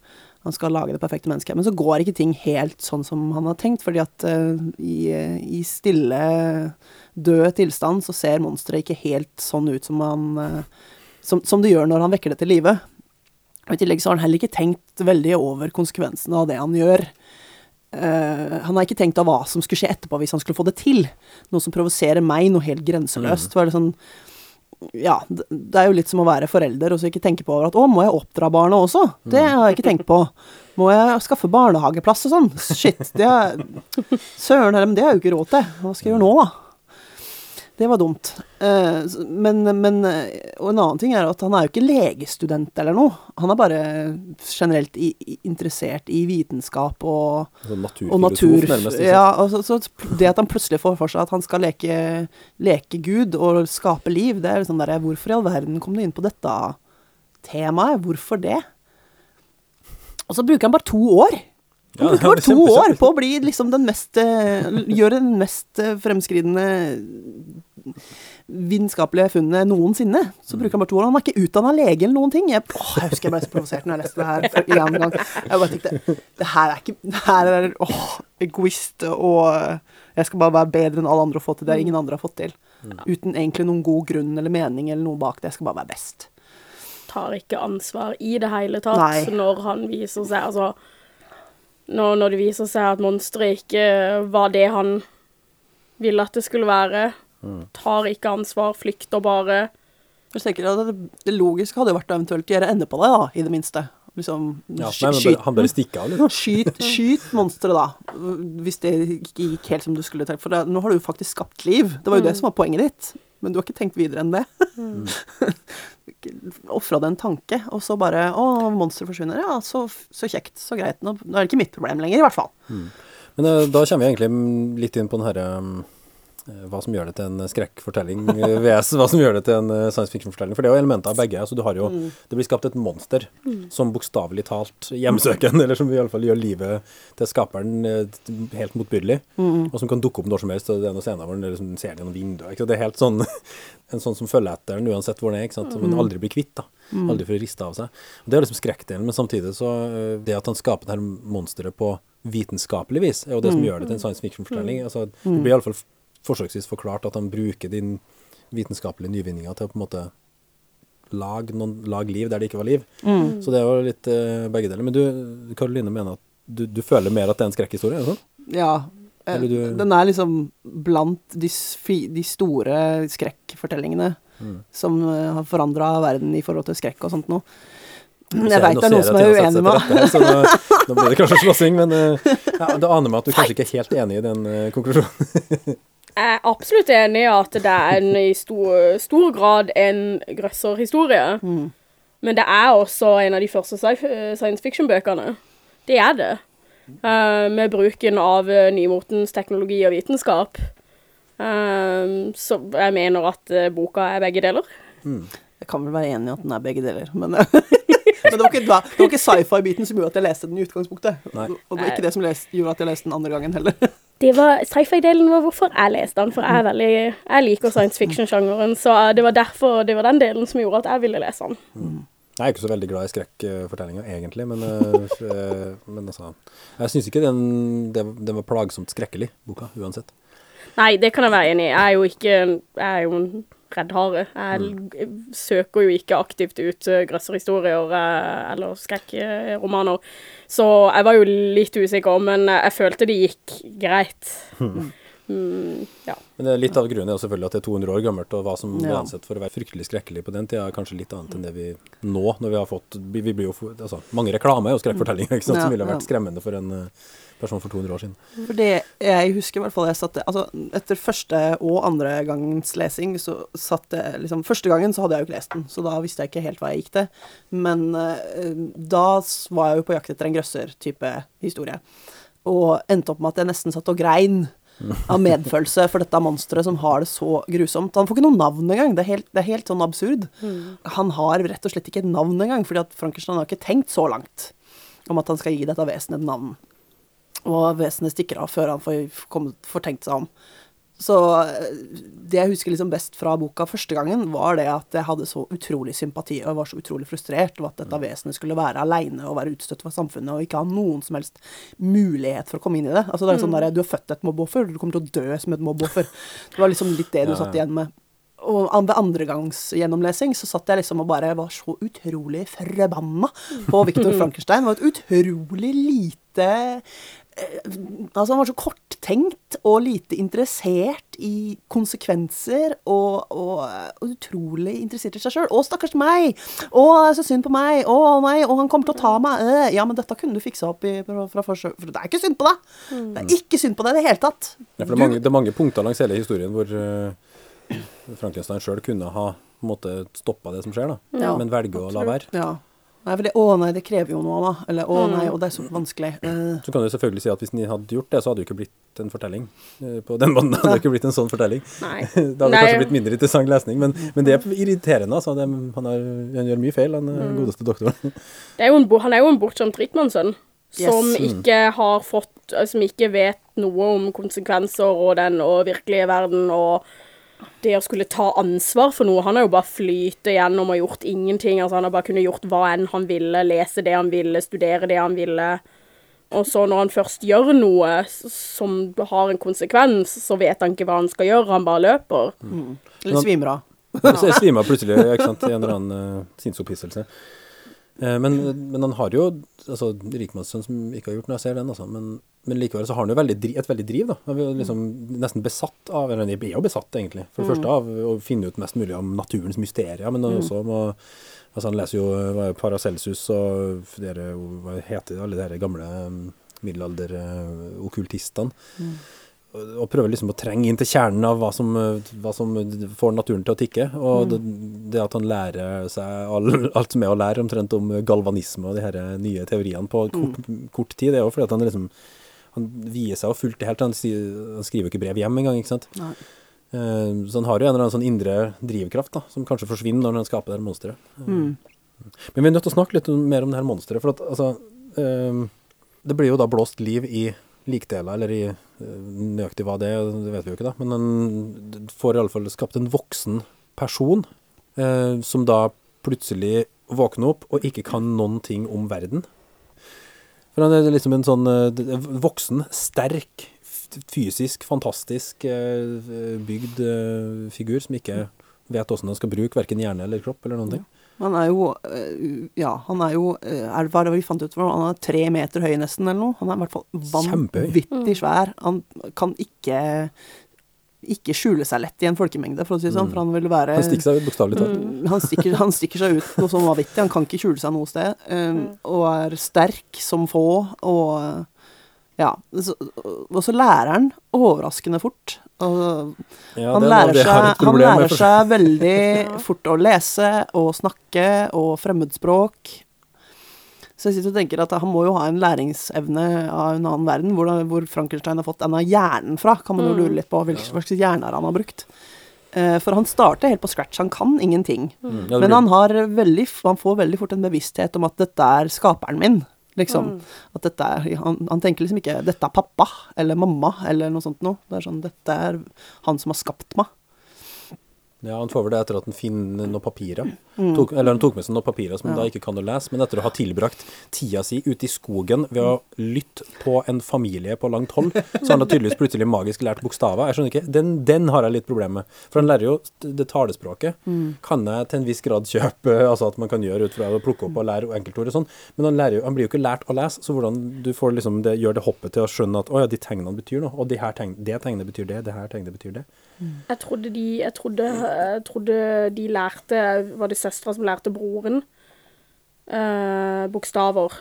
Han skal lage det perfekte mennesket. Men så går ikke ting helt sånn som han har tenkt, fordi at eh, i, i stille, død tilstand så ser monsteret ikke helt sånn ut som han som, som det gjør når han vekker det til live. Og I tillegg så har han heller ikke tenkt veldig over konsekvensene av det han gjør. Uh, han har ikke tenkt av hva som skulle skje etterpå hvis han skulle få det til. Noe som provoserer meg, noe helt grenseløst. Mm. det sånn, ja, det det er jo litt som å være forelder og så ikke tenke på over at å, må jeg oppdra barna også? Det har jeg ikke tenkt på. Må jeg skaffe barnehageplass og sånn? Shit, det er Søren det har jeg jo ikke råd til. Hva skal jeg gjøre nå, da? Det var dumt. Eh, men, men eh, Og en annen ting er at han er jo ikke legestudent eller noe. Han er bare generelt i, i, interessert i vitenskap og Sånn og natur. nærmest. Ja, og så det at han plutselig får for seg at han skal leke, leke Gud og skape liv, det er liksom der Hvorfor i all verden kom du inn på dette temaet? Hvorfor det? Og så bruker han bare to år. Han bruker bare to år på å bli liksom den mest eh, Gjøre den mest fremskridende vitenskapelige funnet noensinne. Så bruker han bare to år. Han er ikke utdanna lege eller noen ting. Jeg, åh, jeg husker jeg ble så provosert når jeg leste det her for én gang. Jeg bare tenkte Det her er ikke Det her er åh, egoist og Jeg skal bare være bedre enn alle andre og få til det ingen andre har fått til. Uten egentlig noen god grunn eller mening eller noe bak det. Jeg skal bare være best. Tar ikke ansvar i det hele tatt Nei. når han viser seg Altså, når, når det viser seg at monsteret ikke var det han ville at det skulle være. Tar ikke ansvar, flykter bare. Jeg tenker at det, det logiske hadde vært å eventuelt gjøre ende på det, da, i det minste. Liksom Ja, nei, skyt han bare stikker av, liksom. Skyt, skyt monsteret, da. Hvis det ikke gikk helt som du skulle tenkt. For det, nå har du jo faktisk skapt liv. Det var jo det som var poenget ditt. Men du har ikke tenkt videre enn det. Ofra det en tanke, og så bare Å, monsteret forsvinner. Ja, så, så kjekt. Så greit. Nå, nå er det ikke mitt problem lenger, i hvert fall. Men eh, da kommer vi egentlig mm, litt inn på den herre mm, eh, hva som gjør det til en skrekkfortelling eh, VS hva som gjør det til en eh, science fiction-fortelling. For det er jo elementer av begge. altså du har jo, Det blir skapt et monster som bokstavelig talt hjemsøker, eller som i alle fall gjør livet til skaperen eh, helt motbydelig. Og som kan dukke opp når som helst. og Det er noen scener hvor den liksom ser gjennom vinduet. Ikke? Det er helt sånn en sånn som følger etter den uansett hvor den er. ikke sant? Som den aldri blir kvitt. da. Aldri får rista av seg. Og Det er liksom skrekkdelen, men samtidig så eh, Det at han skaper det her monsteret på vitenskapelig vis, er jo det som gjør det til en science fiction-fortelling. Altså, det blir iallfall forsøksvis forklart at han bruker din vitenskapelige nyvinninger til å på en måte lage, noen, lage liv der det ikke var liv. Så det er jo litt eh, begge deler. Men du, Karoline, mener at du, du føler mer at det er en skrekkhistorie? er det sånn? Ja. eh, du- Den er liksom blant de, de store skrekkfortellingene Mm. som eh, har forandra verden i forhold til skrekk og sånt noe. Jeg veit det er noen som er uenig med så nå, nå blir det kanskje slåssing, men ja, det aner meg at du kanskje ikke er helt enig i den konklusjonen. Jeg er absolutt enig i at det er en, i stor, stor grad en grøsserhistorie. Men det er også en av de første science fiction-bøkene. Det er det. Uh, med bruken av eh, nymotens teknologi og vitenskap. Uh, så jeg mener at eh, boka er begge deler. Jeg kan vel være enig i at den er begge deler, men, men det var ikke, da- det var ikke sci-fi-biten som gjorde at jeg leste den i utgangspunktet. Nei. Og det var ikke det som leste, gjorde at jeg leste den andre gangen heller. Det var Sci-fi-delen var hvorfor jeg leste den, for jeg, er veldig, jeg liker science fiction-sjangeren. Så eh, det var derfor det var den delen som gjorde at jeg ville lese den. Jeg er ikke så veldig glad i skrekkfortellinger, egentlig, men, eh, eh, men altså Jeg syns ikke den, det, den var plagsomt skrekkelig, boka, uansett. Nei, det kan jeg være enig i. Jeg er jo ikke Jeg er jo en redd hare. Jeg mm. søker jo ikke aktivt ut uh, grøsserhistorier eh, eller skrekkromaner. Så jeg var jo litt usikker, men jeg følte det gikk greit. Mm, ja. Men det er litt av grunnen er selvfølgelig at det er 200 år gammelt, og hva som ble Ja. ansett for å være fryktelig skrekkelig på den tida, er kanskje litt annet enn det vi nå, når vi har fått Vi, vi blir jo altså, Mange reklamer er jo skrekkfortellinger, ikke sant, Ja, som ville vært ja. skremmende for en eh, person for 200 år siden. For det jeg husker i hvert fall jeg satte, Altså, etter første og andre gangens lesing, så satt jeg liksom Første gangen så hadde jeg jo ikke lest den, så da visste jeg ikke helt hva jeg gikk til. Men eh, da var jeg jo på jakt etter en grøsser-type historie. Og endte opp med at jeg nesten satt og grein av medfølelse for dette monsteret som har det så grusomt. Han får ikke noe navn engang. Det er helt, det er helt sånn absurd. Han har rett og slett ikke et navn engang, fordi at Frankenstein har ikke tenkt så langt om at han skal gi dette vesenet et navn. Og vesenet stikker av før han får, får tenkt seg om. Så eh, det jeg husker liksom best fra boka første gangen, var det at jeg hadde så utrolig sympati, og jeg var så utrolig frustrert over at dette vesenet skulle være aleine og være utstøtt fra samfunnet og ikke ha noen som helst mulighet for å komme inn i det. Altså det er sånn der, Du er født et mobbeoffer, du kommer til å dø som et mobbeoffer. Det var liksom litt det du Ja, satt igjen med. Og ved andre gangs gjennomlesing så satt jeg liksom og bare var så utrolig forbanna på Viktor Frankenstein. Det var et utrolig lite Altså, han var så korttenkt og lite interessert i konsekvenser, og, og, og utrolig interessert i seg sjøl. Å, stakkars meg! Å, så synd på meg! Å, nei, og han kommer til å ta meg! Øh. Ja, men dette kunne du fiksa opp i, fra, fra forsøk, for det er ikke synd på deg! Det er ikke synd på deg i det hele tatt! Ja, for det, er mange, det er mange punkter langs hele historien hvor uh, Frankenstein sjøl kunne ha på en måte stoppa det som skjer, da. Ja. men velger å la være. Ja. Nei, for det, å nei, det krever jo noe, da. Eller å nei, og det er så vanskelig. Uh. Så kan du selvfølgelig si at hvis ni hadde gjort det, så hadde det jo ikke blitt en fortelling. Eh, På den måten hadde det ikke blitt en sånn fortelling. Nei. Det hadde Nei. kanskje blitt mindre interessant lesning, men, men det er irriterende. Altså. Det, han, har, han gjør mye feil, han Mm. eh, godeste doktoren. Det er jo en, han er jo en bortskjemt rikmannssønn. Som Yes. ikke har fått Som ikke vet noe om konsekvenser og den og virkelige verden og det å skulle ta ansvar for noe. Han har jo bare flytet gjennom og gjort ingenting. Altså Han har bare kunnet gjort hva enn han ville, lese det han ville, studere det han ville. Og så når han først gjør noe som har en konsekvens, så vet han ikke hva han skal gjøre, han bare løper. eller svimer av. Så jeg svimer plutselig ikke sant, i en eller annen uh, sinnsopphisselse. Eh, men, men han har jo altså, rikmannssønn som ikke har gjort noe, jeg ser den, altså. Men, men likevel så har han jo veldig, et veldig driv, da. Han er liksom nesten besatt av Eller han er jo besatt, egentlig. For det første av å finne ut mest mulig om naturens mysterier, men også om å Altså, han leser jo Paracelsus og dere, hva heter det, alle de gamle middelalderokkultistene. middelalder-okkultistene. Og, og prøver liksom å trenge inn til kjernen av hva som, eh, hva som får naturen til å tikke. Og det, det at han lærer seg all, alt som er å lære omtrent om galvanisme og de her nye teoriene på kort, kort tid, det er jo fordi at han liksom han vier seg jo fullt helt. Han, han skriver jo ikke brev hjem engang, ikke sant. Nei. Eh, så han har jo en eller annen sånn indre drivkraft da, som kanskje forsvinner når han skaper det her monsteret. Mm. Men vi er nødt til å snakke litt mer om det her monsteret. For at, altså, eh, det blir jo da blåst liv i likdeler, eller i eh, nøyaktig hva det er, det vet vi jo ikke da. Men han får iallfall skapt en voksen person, eh, som da plutselig våkner opp og ikke kan noen ting om verden. For han er liksom en sånn eh, voksen, sterk, fysisk, fantastisk eh, bygd figur som ikke vet åssen han skal bruke verken hjerne eller kropp eller noen ting. Han er jo øh, Ja, han er jo øh, er, Hva er det vi fant ut for? Han er tre meter høy nesten, eller noe. Han er i hvert fall vanvittig svær. Han kan ikke ikke skjule seg lett i en folkemengde, for å si det sånn. For han vil være Han stikker seg ut, bokstavelig talt. Mm, han, stikker, han stikker seg ut noe sånn vanvittig. Han kan ikke skjule seg noe sted. um, Og er sterk som få. Og ja. Så, og så lærer han overraskende fort. Og Ja, han er lærer seg, han lærer seg veldig fort å lese og snakke og fremmedspråk. Så jeg sitter og tenker at han må jo ha en læringsevne av en annen verden. Hvor, hvor Frankenstein har fått denne hjernen fra, kan man jo lure litt på. Hvilke slags hjerner han har brukt. Eh, For han starter helt på scratch. Han kan ingenting. Mm, Men han, har veldig, han får veldig fort en bevissthet om at dette er skaperen min. Liksom. At dette er, han, han tenker liksom ikke 'dette er pappa' eller 'mamma' eller noe sånt noe. Det er sånn 'dette er han som har skapt meg'. Ja, han får vel det etter at han finner noen papirer. Mm. Tok, eller han tok med seg noen papirer som han da ikke kan å lese, men etter å ha tilbrakt tida si ute i skogen ved å lytte på en familie på langt hold, så har han da tydeligvis plutselig magisk lært bokstaver. Jeg skjønner ikke, den, den har jeg litt problemer med. For han lærer jo det talespråket. Mm. Kan jeg til en viss grad kjøpe, altså at man kan gjøre ut fra å plukke opp og lære enkeltord og sånn, men han, lærer jo, han blir jo ikke lært å lese, så hvordan du får liksom det, gjør det hoppet til å skjønne at å ja, de tegnene betyr noe, og de her tegn, det tegnet betyr det, det her tegnet betyr det. Jeg trodde de, jeg trodde, jeg trodde de lærte Var det søstera som lærte broren eh, bokstaver?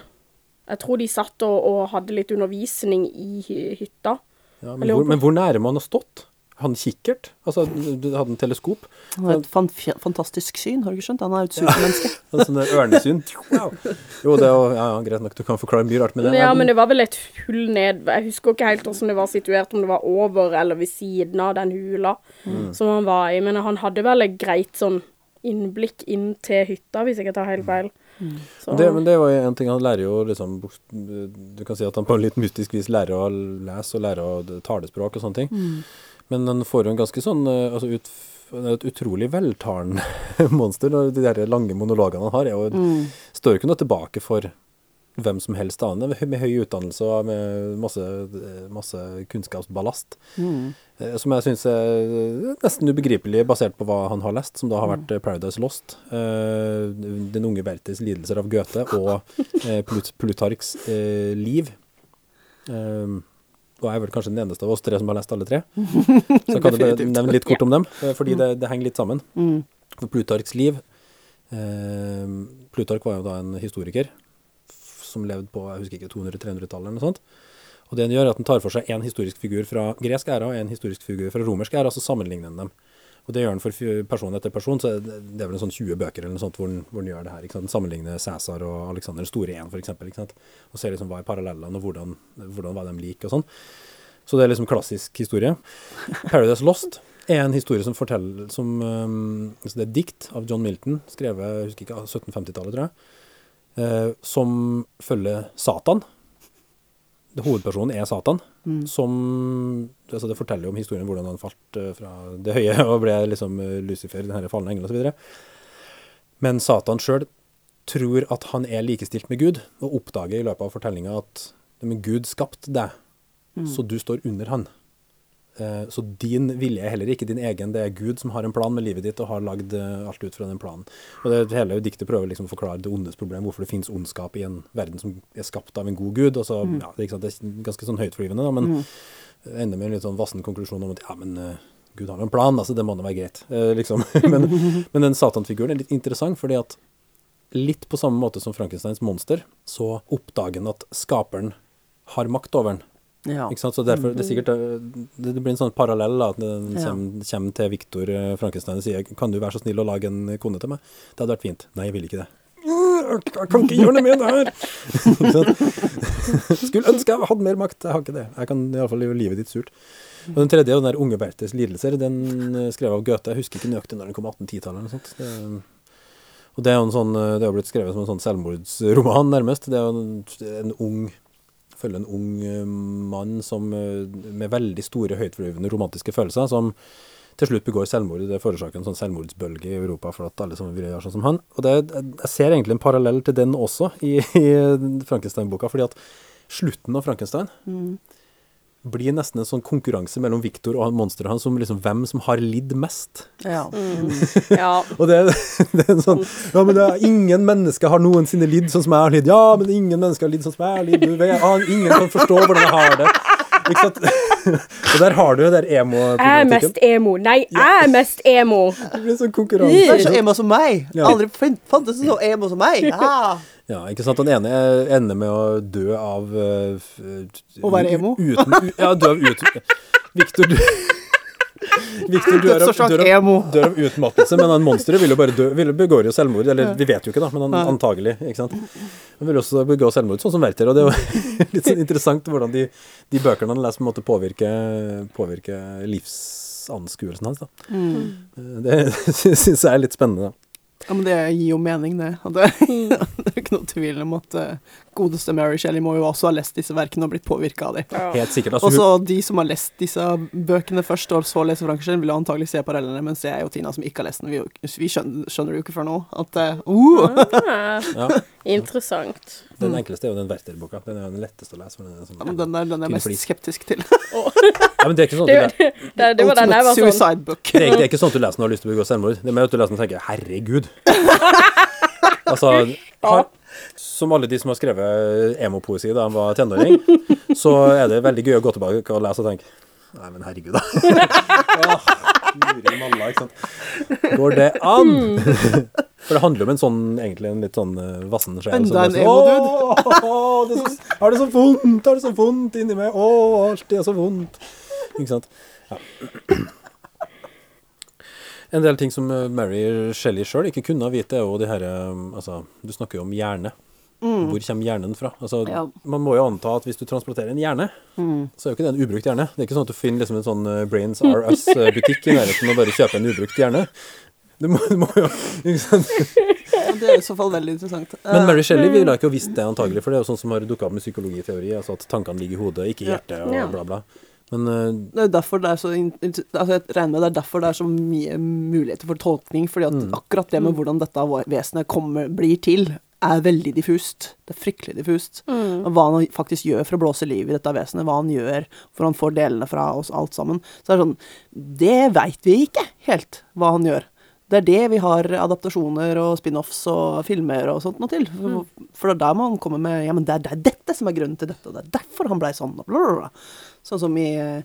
Jeg tror de satt og, og hadde litt undervisning i hytta. Ja, men, hvor, men hvor nære man har stått? Han kikkert? Altså, du hadde en teleskop? Han har et fan, fantastisk syn, har du ikke skjønt? Han er et supermenneske. Ja, sånn ørnesyn? Wow. Jo, det er jo ja, greit nok, du kan forklare mye rart med det. Ja, men det var vel et hull ned Jeg husker ikke helt hvordan det var situert, om det var over eller ved siden av den hula Mm. som han var i. Men han hadde vel et greit sånn innblikk inn til hytta, hvis jeg ikke tar helt feil. Mm. det, men det var jo en ting, han lærer jo liksom Du kan si at han på litt mystisk vis lærer å lese og lære å talespråk og sånne ting. Men han får jo en ganske sånn eh, altså ut, et utrolig veltalende monster. Og de der lange monologene han har, er jo, står jo ikke noe tilbake for hvem som helst annen. Med høy utdannelse og med masse, masse kunnskapsballast. Mm. Som jeg syns er nesten ubegripelig basert på hva han har lest, som da har vært eh, Paradise Lost, eh, Den unge Werthers lidelser av Goethe og eh, Plut Plutarks eh, liv. Um, og jeg er vel kanskje den eneste av oss tre som har lest alle tre. Så jeg kan jo nevne litt kort om dem, fordi det, det henger litt sammen. For Plutarks liv eh, Plutark var jo da en historiker som levde på jeg husker ikke 200-300-tallet eller noe sånt. Og det han gjør, er at han tar for seg en historisk figur fra gresk æra og en historisk figur fra romersk æra, så sammenligner dem. Og det gjør han for person etter person, så det er vel en sånn 20 bøker eller noe sånt hvor han, hvor han gjør det her. ikke sant? Sammenligner Cæsar og Alexander den store igjen, sant? Og ser liksom hva er parallellene, og hvordan, hvordan var de like og sånn. Så det er liksom klassisk historie. Paradise Lost er en historie som forteller som, um, altså Det er et dikt av John Milton, skrevet jeg husker ikke, 1750-tallet, tror jeg, uh, som følger Satan. Hovedpersonen er Satan, som altså Det forteller jo om historien hvordan han falt eh, fra det høye og ble liksom eh, Lucifer, den her falne engel osv. Men Satan sjøl tror at han er likestilt med Gud, og oppdager i løpet av fortellinga at men Gud skapte deg, så du står under han. Eh, Så din vilje er heller ikke din egen, det er Gud som har en plan med livet ditt og har lagd eh, alt ut fra den planen. Og det hele diktet prøver liksom å forklare det ondes problem, hvorfor det finnes ondskap i en verden som er skapt av en god Gud. Og så, ja, det, er det er ganske sånn høytflyvende, da, men ender med en litt sånn vassen konklusjon om at ja, men uh, Gud har en plan, altså det må da være greit. Uh, liksom. men, men den satanfiguren er litt interessant, fordi at litt på samme måte som Frankensteins monster, så oppdager han at skaperen har makt over han. Ja. Ikke sant? Så derfor, det, er sikkert, eh, det, blir en sånn parallell at den Ja. kommer, til Victor eh, Frankenstein og sier kan du være så snill å lage en kone til meg? Det hadde vært fint. Nei, jeg vil ikke det. Jeg kan ikke gjøre noe med det her! Skulle ønske jeg hadde mer makt. Jeg har ikke det. Jeg kan iallfall gjøre livet ditt surt. Og den tredje, den der Unge Bertes lidelser, den eh, skrev av Goethe. Jeg husker ikke nøyaktig når den kom, 1810-tallet eller noe sånt. Det, og det er jo en sånn, det har blitt skrevet som en sånn selvmordsroman, nærmest. Det er jo en, en ung følger en ung eh, mann som, eh, med veldig store, høytflyvende romantiske følelser, som til slutt begår selvmord. Det forårsaker en sånn selvmordsbølge i Europa for at alle sammen vil gjøre sånn som han. Og det, Jeg ser egentlig en parallell til den også i, i Frankenstein-boka, fordi at slutten av Frankenstein blir nesten en sånn konkurranse mellom Victor og monsteret hans om liksom hvem som har lidd mest. Ja. Ja. Og det, det er en sånn Ja, men det er, ingen mennesker har noensinne lidd sånn som jeg har lidd. Ja, men ingen mennesker har lidd sånn som jeg har lidd. Du vet, ingen kan forstå hvordan jeg har det. Ikke sant? Og der har du jo der emo Jeg er mest emo. Nei, jeg er mest emo. Det blir sånn Du er så emo som meg. Ja. Aldri fantes så emo som meg. Ja. Ja, ikke sant. Den ene ender med å dø av uh, Å være emo? Uten, ja, dø av ut... Victor dø- Victor dør av, dør, av, dør av utmattelse, men han monsteret vil jo bare dø, vil, begår jo selvmord. Eller vi vet jo ikke, da, men han, antagelig. ikke sant? Han vil også begå selvmord, sånn som Werther. Og det er jo litt sånn interessant hvordan de, de bøkene han leser, på en måte påvirker, påvirker livsanskuelsen hans. da. Mm. Det syns jeg er litt spennende. da. Ja, men det gir jo mening, det. Det, det er ikke noe tvil om at eh, godeste Mary Shelley må jo også ha lest disse verkene og blitt påvirka av dem. Ja. Helt sikkert. Altså, Og hun, så de som har lest disse bøkene først, og så leser Frankenstein, vil antagelig se parallellene, mens jeg og Tina som ikke har lest den, vi, vi skjønner, skjønner det jo ikke før nå. At eh, uh, Ah, ja, Interessant. Den enkleste er jo den Werther-boka. Den er jo den letteste å lese. Den er sånn, ja, men den er den er jeg mest skeptisk til. ja, men det er ikke sånn at du Det, det, det var den jeg var sånn det er, det er ikke sånn at du leser når du har lyst til å begå selvmord. Det er mer at du leser den og tenker 'herregud'. altså, har, som alle de som har skrevet emopoesi da de var tenåring, så er det veldig gøy å gå tilbake og lese og tenke Nei, men herregud, da. ja, malla, ikke sant. Går det an? For det handler jo om en sånn, egentlig en litt sånn uh, vassen sjel. Enda en sånn, «Åh, det er så, Har det så vondt, har det så vondt inni meg. Å, alt er så vondt. Ikke sant. Ja. En del ting som eh, Mary Shelley sjøl ikke kunne vite, er jo de her eh, Altså, du snakker jo om hjerne. Hvor kommer hjernen fra? Altså, Ja. Man må jo anta at hvis du transporterer en hjerne, så er jo ikke det en ubrukt hjerne. Det er ikke sånn at du finner liksom en sånn eh, Brains R Us-butikk i nærheten og bare kjøper en ubrukt hjerne. Du må, du må jo ikke sant? Det er i så fall veldig interessant. Men Eh, Mary Shelley ville ikke ha visst det antagelig, for det er jo sånn som har dukka opp med psykologiteori, altså at tankene ligger i hodet, ikke i hjertet og bla, bla. Men uh, Det er derfor det er så altså Jeg regner med det er derfor det er så mye muligheter for tolkning. fordi at Mm. akkurat det med hvordan dette vesenet kommer, blir til, er veldig diffust. Det er fryktelig diffust. Mm. hva han faktisk gjør for å blåse liv i dette vesenet, hva han gjør for han får delene fra oss alt sammen. Så det er sånn Det veit vi ikke helt hva han gjør. Det er det vi har adaptasjoner og spin-offs og filmer og sånt noe til. For, for det er der man kommer med Ja, men det er, det er dette som er grunnen til dette, og det er derfor han blei sånn, og bla, bla, bla. Sånn som i eh,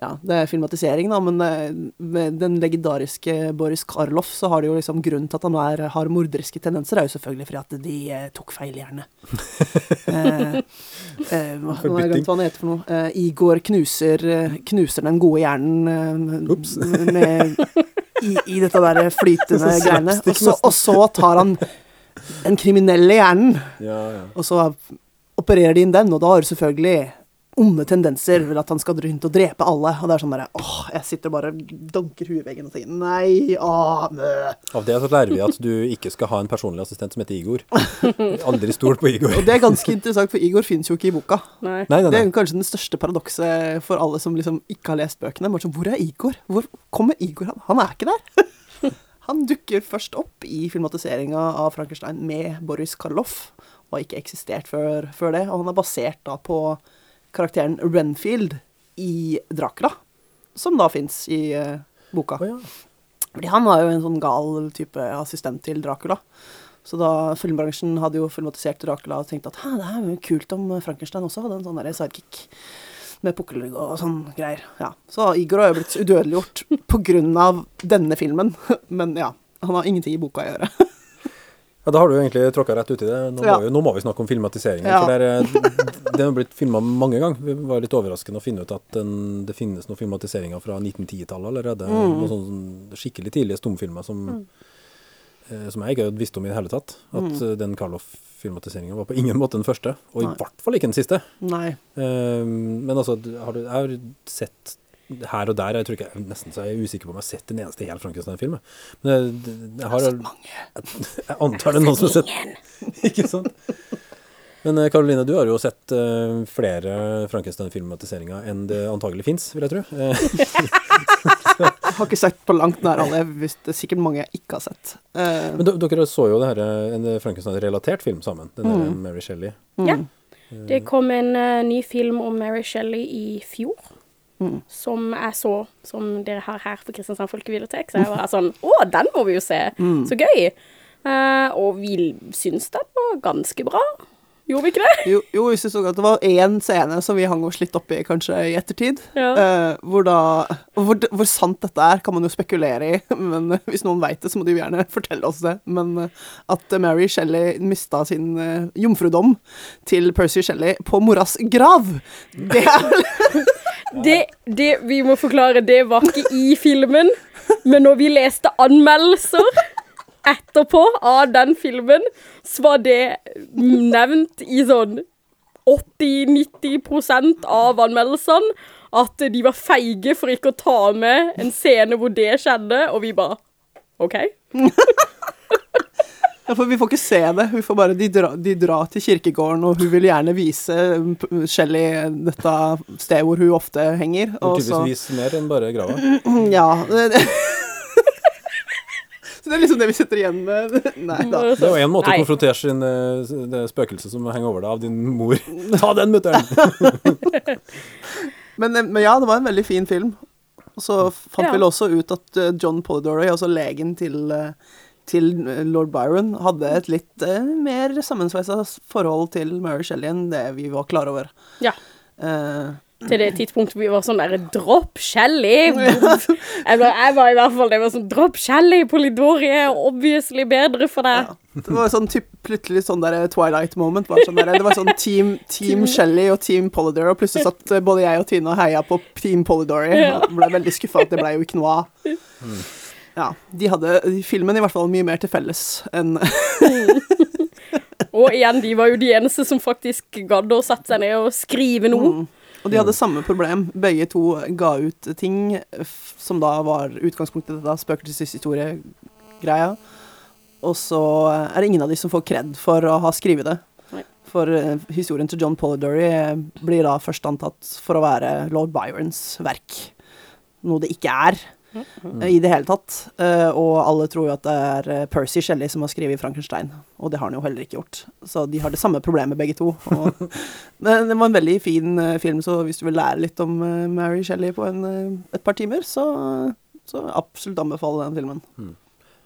Ja, det er filmatisering, da, men eh, med den legendariske Boris Karloff, så har det jo liksom grunnen til at han er, har morderiske tendenser, er jo selvfølgelig fordi at de eh, tok feil hjerne. eh, eh, nå har jeg glemt hva han heter for noe. Eh, Igor knuser, eh, knuser den gode hjernen eh, med, i, i dette der flytende greiene. Og så, og så tar han den kriminelle hjernen, ja, ja. og så opererer de inn den, og da har du selvfølgelig onde tendenser ved at han skal rundt og drepe alle. Og det er sånn derre åh, jeg sitter bare og dunker huet i veggen og tenker nei, åh, mø. Av det så lærer vi at du ikke skal ha en personlig assistent som heter Igor. Aldri stol på Igor. Og det er ganske interessant, for Igor fins jo ikke i boka. Nei. Nei, nei, Det er kanskje den største paradokset for alle som liksom ikke har lest bøkene. Bare sånn, hvor er Igor? Hvor kommer Igor? Han, han er ikke der. Han dukker først opp i filmatiseringa av Frankenstein med Boris Karloff, og har ikke eksistert før, før det. Og han er basert da på karakteren Renfield i Dracula, som da fins i uh, boka. Oh, ja. Fordi han var jo en sånn gal type assistent til Dracula. Så da filmbransjen hadde jo filmatisert Dracula og tenkte at «Hæ, det er jo kult om Frankenstein også hadde en sånn der sidekick med pukkelrygg og sånn greier. Ja. Så Igor har jo blitt udødeliggjort av denne filmen. Men ja, han har ingenting i boka å gjøre. Ja, Da har du egentlig tråkka rett uti det. Nå, Ja. må vi, nå må vi snakke om filmatiseringen. Ja. For det er- den har blitt filma mange ganger. Det var litt overraskende å finne ut at den, det finnes noen filmatiseringer fra 1910-tallet allerede. Mm. Noen sånne skikkelig tidlige stumfilmer som eh, som jeg ikke hadde visst om i det hele tatt. At Mm. eh, den Karloff-filmatiseringen var på ingen måte den første, og Nei. i hvert fall ikke den siste. Nei. Eh, men altså, har du, jeg har sett her og der, jeg tror ikke, jeg, nesten så er jeg usikker på om jeg har sett en eneste hel Frankenstein-film. Men jeg, jeg har Jeg, jeg antar det er noen som har sett Ikke sant? Men eh, Karoline, du har jo sett uh, flere Frankenstein-filmatiseringer enn det antagelig fins, vil jeg tro. Eh, Jeg har ikke sett på langt nær alle. hvis det er sikkert mange jeg ikke har sett. Uh, men dere så jo det her, eh, en Frankenstein-relatert film sammen, den der Mm. Mary Shelley. Ja. Eh, Det kom en uh, ny film om Mary Shelley i fjor. Mm. Som jeg så, som dere har her på Kristiansand Folkebibliotek. Så jeg var sånn Å, den må vi jo se! Mm. Så gøy! Eh, og vi syns den var ganske bra. Gjorde vi ikke det? Jo, jo, vi synes også at det var én scene som vi hang oss litt opp i, kanskje i ettertid. Ja. Eh, hvor da hvor, hvor sant dette er, kan man jo spekulere i, men eh, hvis noen veit det, så må de jo gjerne fortelle oss det. Men eh, at eh, Mary Shelley mista sin uh, jomfrudom til Percy Shelley på moras grav, det er vel Det, det vi må forklare, det var ikke i filmen, men når vi leste anmeldelser etterpå av den filmen, så var det nevnt i sånn 80-90 av anmeldelsene at de var feige for ikke å ta med en scene hvor det skjedde, og vi bare OK. Ja, for vi får ikke se det. Vi får bare, de, dra, de drar til kirkegården, og hun vil gjerne vise Shelly dette stedet hvor hun ofte henger. Og tydeligvis mer enn bare grava. ja. Så det er liksom det vi sitter igjen med. Nei da. Det er jo én måte Nei. å konfrontere sin, eh, det spøkelset som henger over deg av din mor. Ta den, mutter'n! Men, eh, men ja, det var en veldig fin film. Og så fant Ja. vi også ut at eh, John Polidori, altså legen til, til eh, lord Byron, hadde et litt eh, mer sammensveisa forhold til Mary Shelley enn det vi var klar over. Ja. Eh, Til det tidspunktet vi var sånn der Dropp Shelly! Jeg, jeg var i hvert fall det var sånn Dropp Shelly! Polidori er obviously bedre for deg. ja. Det var sånn typ, plutselig sånn der Twilight moment. Var sånn der, det var sånn Team, team Shelley og Team Polidori, og plutselig satt eh, både jeg og Tina og heia på Team Polidori. Ja. Ble veldig skuffa at det ble jo ikke noe av. Ja, de hadde filmen i hvert fall mye mer til felles enn Og igjen, de var jo de eneste som faktisk gadd å sette seg ned og skrive noe. Mm. Og de hadde samme problem. Begge to ga ut ting som da var utgangspunktet til dette spøkelseshistorie-greia. Og så er det ingen av de som får kred for å ha skrevet det. Nei. For eh, historien til John Polidori eh, blir da først antatt for å være lord Byrons verk. Noe det ikke er i det hele tatt. Eh, og alle tror jo at det er eh, Percy Shelley som har skrevet Frankenstein, og det har han jo heller ikke gjort. Så de har det samme problemet, begge to. Og men det var en veldig fin eh, film, så hvis du vil lære litt om eh, Mary Shelley på en, eh, et par timer, så, så absolutt anbefale den filmen.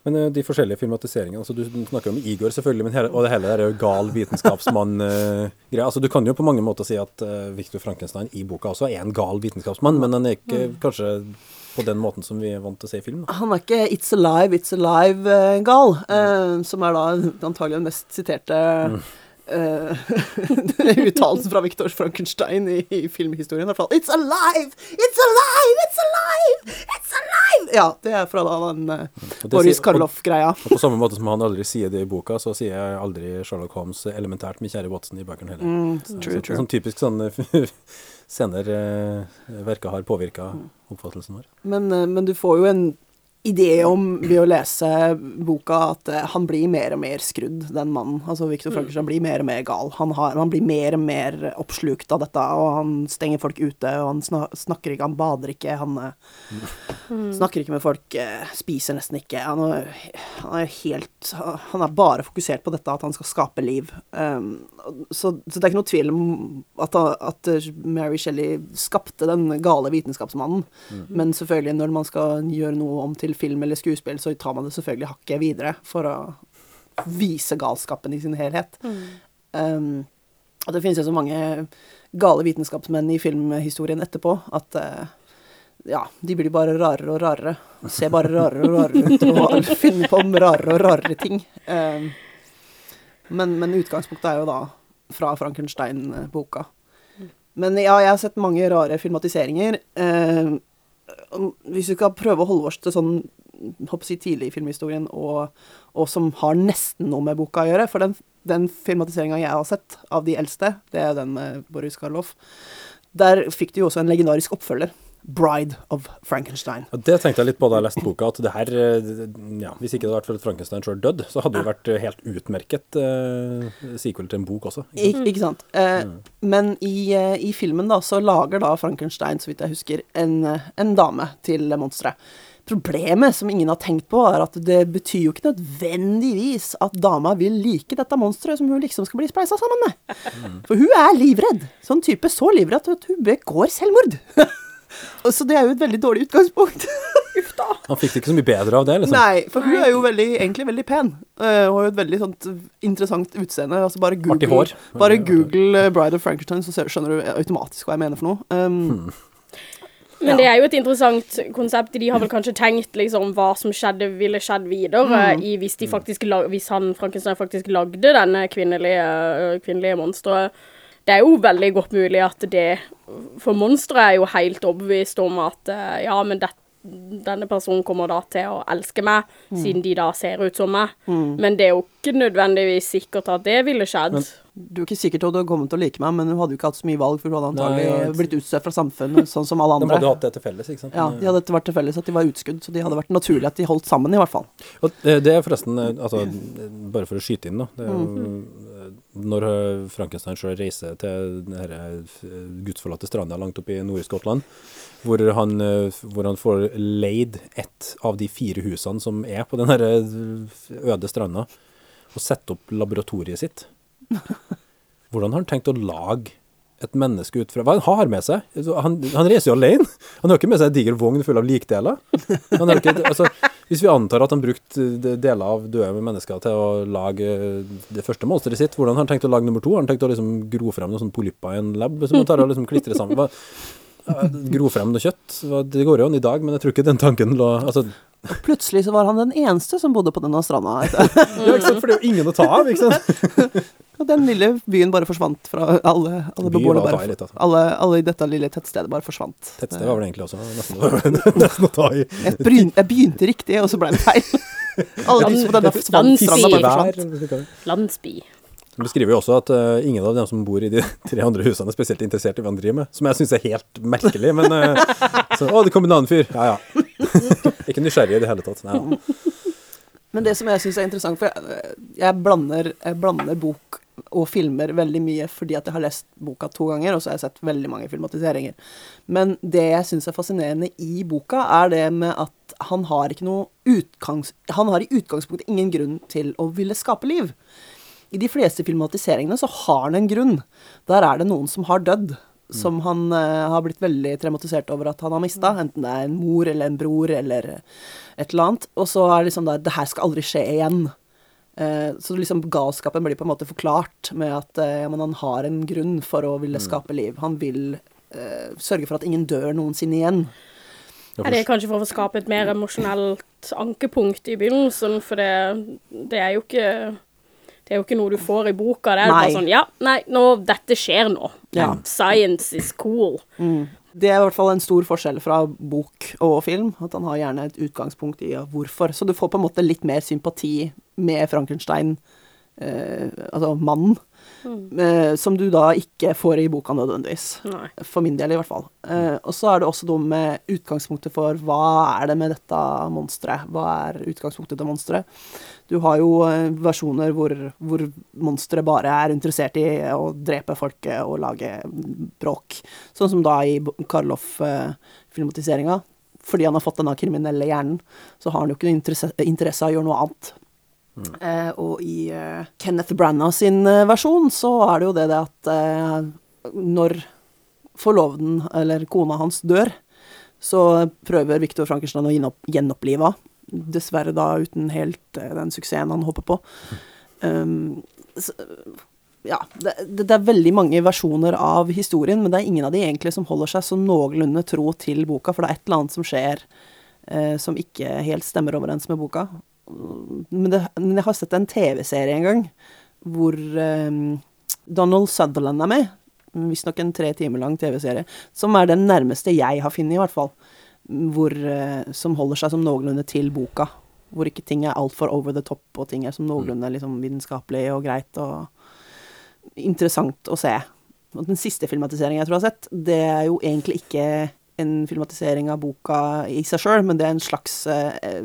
Men eh, de forskjellige filmatiseringene altså Du snakker om Igor, selvfølgelig, men hele, og det hele der er jo gal vitenskapsmann-greie. altså Du kan jo på mange måter si at eh, Victor Frankenstein i boka også er en gal vitenskapsmann, men han er ikke kanskje på den måten som vi er vant til å se i film. Da. Han er ikke It's Alive, It's Alive-gal, eh, som er da antagelig den mest siterte eh, uttalelsen fra Victor Frankenstein i, i filmhistorien. I hvert fall. It's alive! It's alive! It's alive! It's alive! Ja, det er fra da den uh, Boris Karloff-greia. Og på samme måte som han aldri sier det i boka, så sier jeg aldri Sherlock Holmes elementært med kjære Watson i bøkene heller. Mm, true, så, true. Sånn typisk sånn scener eh, verket har påvirka Mm. oppfattelsen vår. Men, eh, men du får jo en idé om ved å lese boka at eh, han blir mer og mer skrudd, den mannen. Altså Viktor Frankenstein blir mer og mer gal. Han, har, han blir mer og mer oppslukt av dette, og han stenger folk ute, og han snakker ikke, han bader ikke, han mm. snakker ikke med folk, eh, spiser nesten ikke. Han er, han er helt Han er bare fokusert på dette, at han skal skape liv. Um, så, så det er ikke noe tvil om at, at eh, Mary Shelley skapte den gale vitenskapsmannen. Men selvfølgelig, når man skal gjøre noe om til film eller skuespill, så tar man det selvfølgelig hakket videre for å vise galskapen i sin helhet. Um, og det finnes jo så mange gale vitenskapsmenn i filmhistorien etterpå at uh, ja, de blir bare rarere og rarere. Ser bare rarere og rarere ut og finner på om rarere og rarere ting. Um, men, men utgangspunktet er jo da fra Frankenstein-boka. Men ja, jeg har sett mange rare filmatiseringer. Om- hvis vi skal prøve å holde oss til sånn håper jeg, tidlig i filmhistorien, og, og som har nesten noe med boka å gjøre. For den, den filmatiseringa jeg har sett av de eldste, det er den med Boris Karloff, der fikk de jo også en legendarisk oppfølger. 'Bride of Frankenstein'. Det tenkte jeg litt på da jeg leste boka, at det her eh, ja, Hvis ikke det hadde vært for at Frankenstein sjøl døde, så hadde det vært eh, helt utmerket uh, sequel til en bok også. Ik ikke sant. Eh, Men i, eh, i filmen da, så lager da Frankenstein, så vidt jeg husker, en, eh, en dame til monsteret. Problemet som ingen har tenkt på, er at det betyr jo ikke nødvendigvis at dama vil like dette monsteret som hun liksom skal bli spleisa sammen med. For hun er livredd. Sånn type så livredd at hun begår selvmord. Så det er jo et veldig dårlig utgangspunkt. Uff da. Han fikk det ikke så mye bedre av det, liksom. Nei, for hun er jo veldig, egentlig veldig pen. Hun og har jo et veldig sånt interessant utseende. Altså bare Google, hår. bare Google eh, 'Bride of Frankenstein', så skjønner du automatisk hva jeg mener for noe. Um, Men Ja. det er jo et interessant konsept. De har vel kanskje tenkt liksom hva som skjedde, ville skjedd videre i hvis, de faktisk hvis han Frankenstein faktisk lagde denne kvinnelige, øh, kvinnelige monsteret. Det er jo veldig godt mulig at det For monsteret er jo helt overbevist om at øh, ja, men det, denne personen kommer da til å elske meg, siden de da ser ut som meg. Men det er jo ikke nødvendigvis sikkert at det ville skjedd. du er ikke sikker til at du hadde kommet til å like meg, men hun hadde jo ikke hatt så mye valg, for hun hadde antagelig Nei, ja. blitt utstøtt fra samfunnet, sånn som alle andre. De hadde hatt det til felles, ikke sant. Ja, De hadde vært til felles at de var utskudd, så de hadde vært naturlig at de holdt sammen, i hvert fall. Og det, det er forresten, eh, altså, bare for å skyte inn, da. Det er jo, eh, Når eh, Frankenstein sjøl reiser til denne eh, gudsforlatte stranda langt oppe i Nord-Skottland, hvor, han, eh, hvor han får leid ett av de fire husene som er på den øde stranda, og setter opp laboratoriet sitt. Hvordan har han tenkt å lage et menneske ut fra Hva han har med seg? Altså, Han, han reiser jo alene. Han har ikke med seg en diger vogn full av likdeler. Han ikke, altså, hvis vi antar at han brukte deler av døde mennesker til å lage det første monsteret sitt, hvordan har han tenkt å lage nummer to? Har han tenkt å liksom gro frem noen sånne polypper i en lab som han tar og liksom klistrer sammen? Hva, gro frem noe kjøtt? Det går jo an i dag, men jeg tror ikke den tanken lå altså, Og plutselig så var han den eneste som bodde på denne stranda. ja, ikke sant? For det er jo ingen å ta av, ikke sant? Og den lille byen bare forsvant fra alle, alle beboerne. Bare, i litt, altså. alle, alle i dette lille tettstedet bare forsvant. Tettstedet var vel egentlig også nesten, nesten å ta i. Jeg, bryn, jeg begynte riktig, og så ble det feil. Alle de som på denne Landsby. stranda bare forsvant. Landsby. Den beskriver jo også at uh, ingen av dem som bor i de tre andre husene, er spesielt interessert i hva han driver med. Som jeg syns er helt merkelig, men uh, så, Å, det kom en annen fyr. Ja ja. Ikke nysgjerrig i det hele tatt. Nei, ja. Men det som jeg syns er interessant, for jeg, jeg, blander, jeg blander bok og filmer veldig mye fordi at jeg har lest boka to ganger, og så har jeg sett veldig mange filmatiseringer. Men det jeg syns er fascinerende i boka, er det med at han har ikke noe utgangs... Han har i utgangspunktet ingen grunn til å ville skape liv. I de fleste filmatiseringene så har han en grunn. Der er det noen som har dødd. Som han uh, har blitt veldig traumatisert over at han har mista. Enten det er en mor eller en bror eller et eller annet. Og så er det liksom der Det her skal aldri skje igjen. Eh, så liksom galskapen blir på en måte forklart med at eh, ja, men han har en grunn for å ville skape liv. Han vil uh, sørge for at ingen dør noensinne igjen. Er det kanskje for å skape et mer emosjonelt ankepunkt i begynnelsen, for det, det er jo ikke det er jo ikke noe du får i boka. Det er Nei. bare sånn Ja, nei, nå, dette skjer nå. Ja. Science is cool. Det er i hvert fall en stor forskjell fra bok og film, at han har gjerne et utgangspunkt i hvorfor. Så du får på en måte litt mer sympati med Frankenstein, eh, altså mannen, eh, som du da ikke får i boka nødvendigvis. Nei. For min del, i hvert fall. Eh, og så er det også noe med utgangspunktet for hva er det med dette monsteret? Hva er utgangspunktet til monsteret? Du har jo eh, versjoner hvor, hvor monsteret bare er interessert i å drepe folket og lage bråk. Sånn som da i Karloff-filmatiseringa. Fordi han har fått denne kriminelle hjernen, så har han jo ikke interesse, interesse av å gjøre noe annet. Eh, og i eh, Kenneth Branagh sin eh, versjon så er det jo det, det at eh, når forloveden, eller kona hans, dør, så prøver Victor Frankenstein å gjenopp, gjenopplive henne. Dessverre da uten helt den suksessen han håper på. Um, så, ja, det, det er veldig mange versjoner av historien, men det er ingen av de egentlig som holder seg så noenlunde tro til boka, for det er et eller annet som skjer eh, som ikke helt stemmer overens med boka. Men, det, men jeg har sett en TV-serie en gang hvor um, Donald Sutherland er med. Visstnok en tre timer lang TV-serie. Som er den nærmeste jeg har funnet, i hvert fall. hvor, uh, som holder seg som noenlunde til boka. Hvor ikke ting er altfor over the top, og ting er som noenlunde liksom, vitenskapelig og greit og interessant å se. Og den siste filmatiseringen jeg tror jeg har sett, det er jo egentlig ikke en filmatisering av boka i seg sjøl, men det er en slags eh,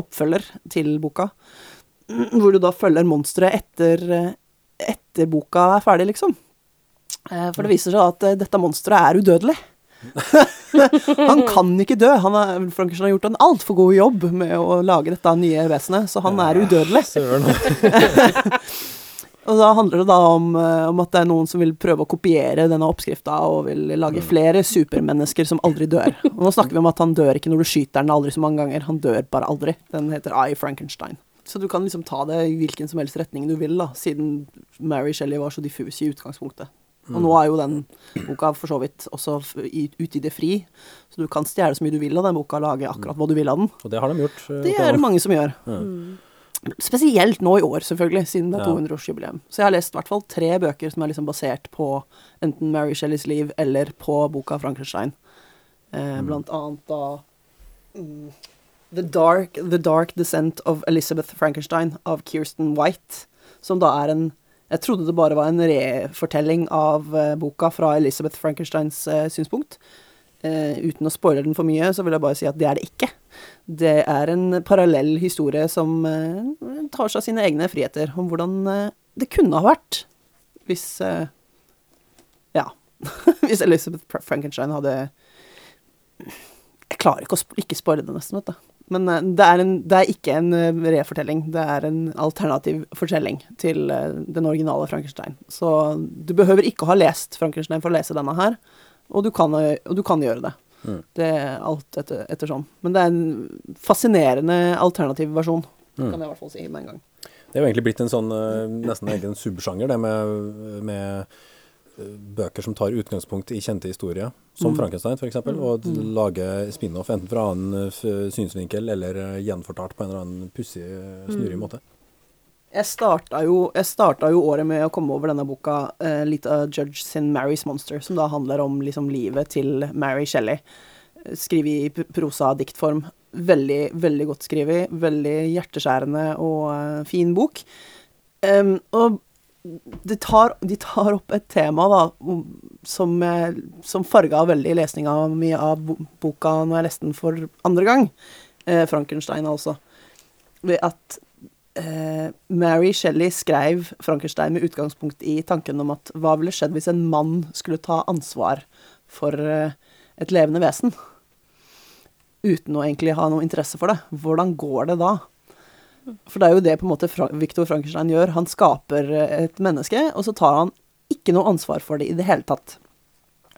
oppfølger til boka. Hvor du da følger monsteret etter, etter boka er ferdig, liksom. Eh, for det viser seg at eh, dette monsteret er udødelig. han kan ikke dø. Han har, Frankenstein har gjort en altfor god jobb med å lage dette nye vesenet, så han er udødelig. Søren. Og da handler det da om, eh, om, at det er noen som vil prøve å kopiere denne oppskrifta og vil lage flere supermennesker som aldri dør. Og nå snakker vi om at han dør ikke når du skyter den aldri så mange ganger, han dør bare aldri. Den heter I, Frankenstein. Så du kan liksom ta det i hvilken som helst retning du vil, da, siden Mary Shelley var så diffus i utgangspunktet. Og nå er jo den boka for så vidt også ute i det fri, så du kan stjele så mye du vil av den boka lage akkurat hva du vil av den. Og det har de gjort. eh, Det er det mange som gjør. Ja. Spesielt nå i år, selvfølgelig, siden det er 200-årsjubileum. Så jeg har lest i hvert fall tre bøker som er liksom basert på enten Mary Shelleys liv eller på boka Frankenstein. Eh, blant annet da mm, The, Dark, The Dark Descent of Elizabeth Frankenstein av Kirsten White, som da er en Jeg trodde det bare var en refortelling av eh, boka fra Elizabeth Frankensteins eh, synspunkt. Eh, uten å spoile den for mye, så vil jeg bare si at det er det ikke. Det er en parallell historie som uh, tar seg sine egne friheter, om hvordan uh, det kunne ha vært hvis Ja. hvis Elizabeth Frankenstein hadde Jeg klarer ikke å ikke spoile det, nesten, vet du. Men det, er en, det er ikke en refortelling, det er en alternativ fortelling til den originale Frankenstein. Så du behøver ikke ha lest Frankenstein for å lese denne her, og du kan, og du kan gjøre det. Mm. Det er alt etter, sånn. Men det er en fascinerende alternativ versjon, Mm. kan jeg i hvert fall si med en gang. Det er jo egentlig blitt en sånn eh, nesten egen subsjanger, det med, med eh, bøker som tar utgangspunkt i kjente historier, som Mm. Frankenstein f.eks., og lager spin-off enten fra annen eh, synsvinkel eller gjenfortalt på en eller annen pussig, snurrig Mm. måte. Jeg starta jo, jeg starta jo året med å komme over denne boka, uh, av Judge sin 'Mary's Monster', som da handler om liksom livet til Mary Shelley. Eh, Skrevet i prosa-diktform. Veldig, veldig godt skrevet. Veldig hjerteskjærende og uh, fin bok. Um, og de tar, de tar opp et tema da, som, eh, som farga veldig lesninga mi av bo boka når jeg leste den for andre gang. Eh, Frankenstein, altså. Ved at eh, Mary Shelley skrev Frankenstein med utgangspunkt i tanken om at hva ville skjedd hvis en mann skulle ta ansvar for eh, et levende vesen? Uten å egentlig ha noe interesse for det. Hvordan går det da? For det er jo det på en måte Fra Victor Frankenstein gjør. Han skaper eh, et menneske, og så tar han ikke noe ansvar for det i det hele tatt.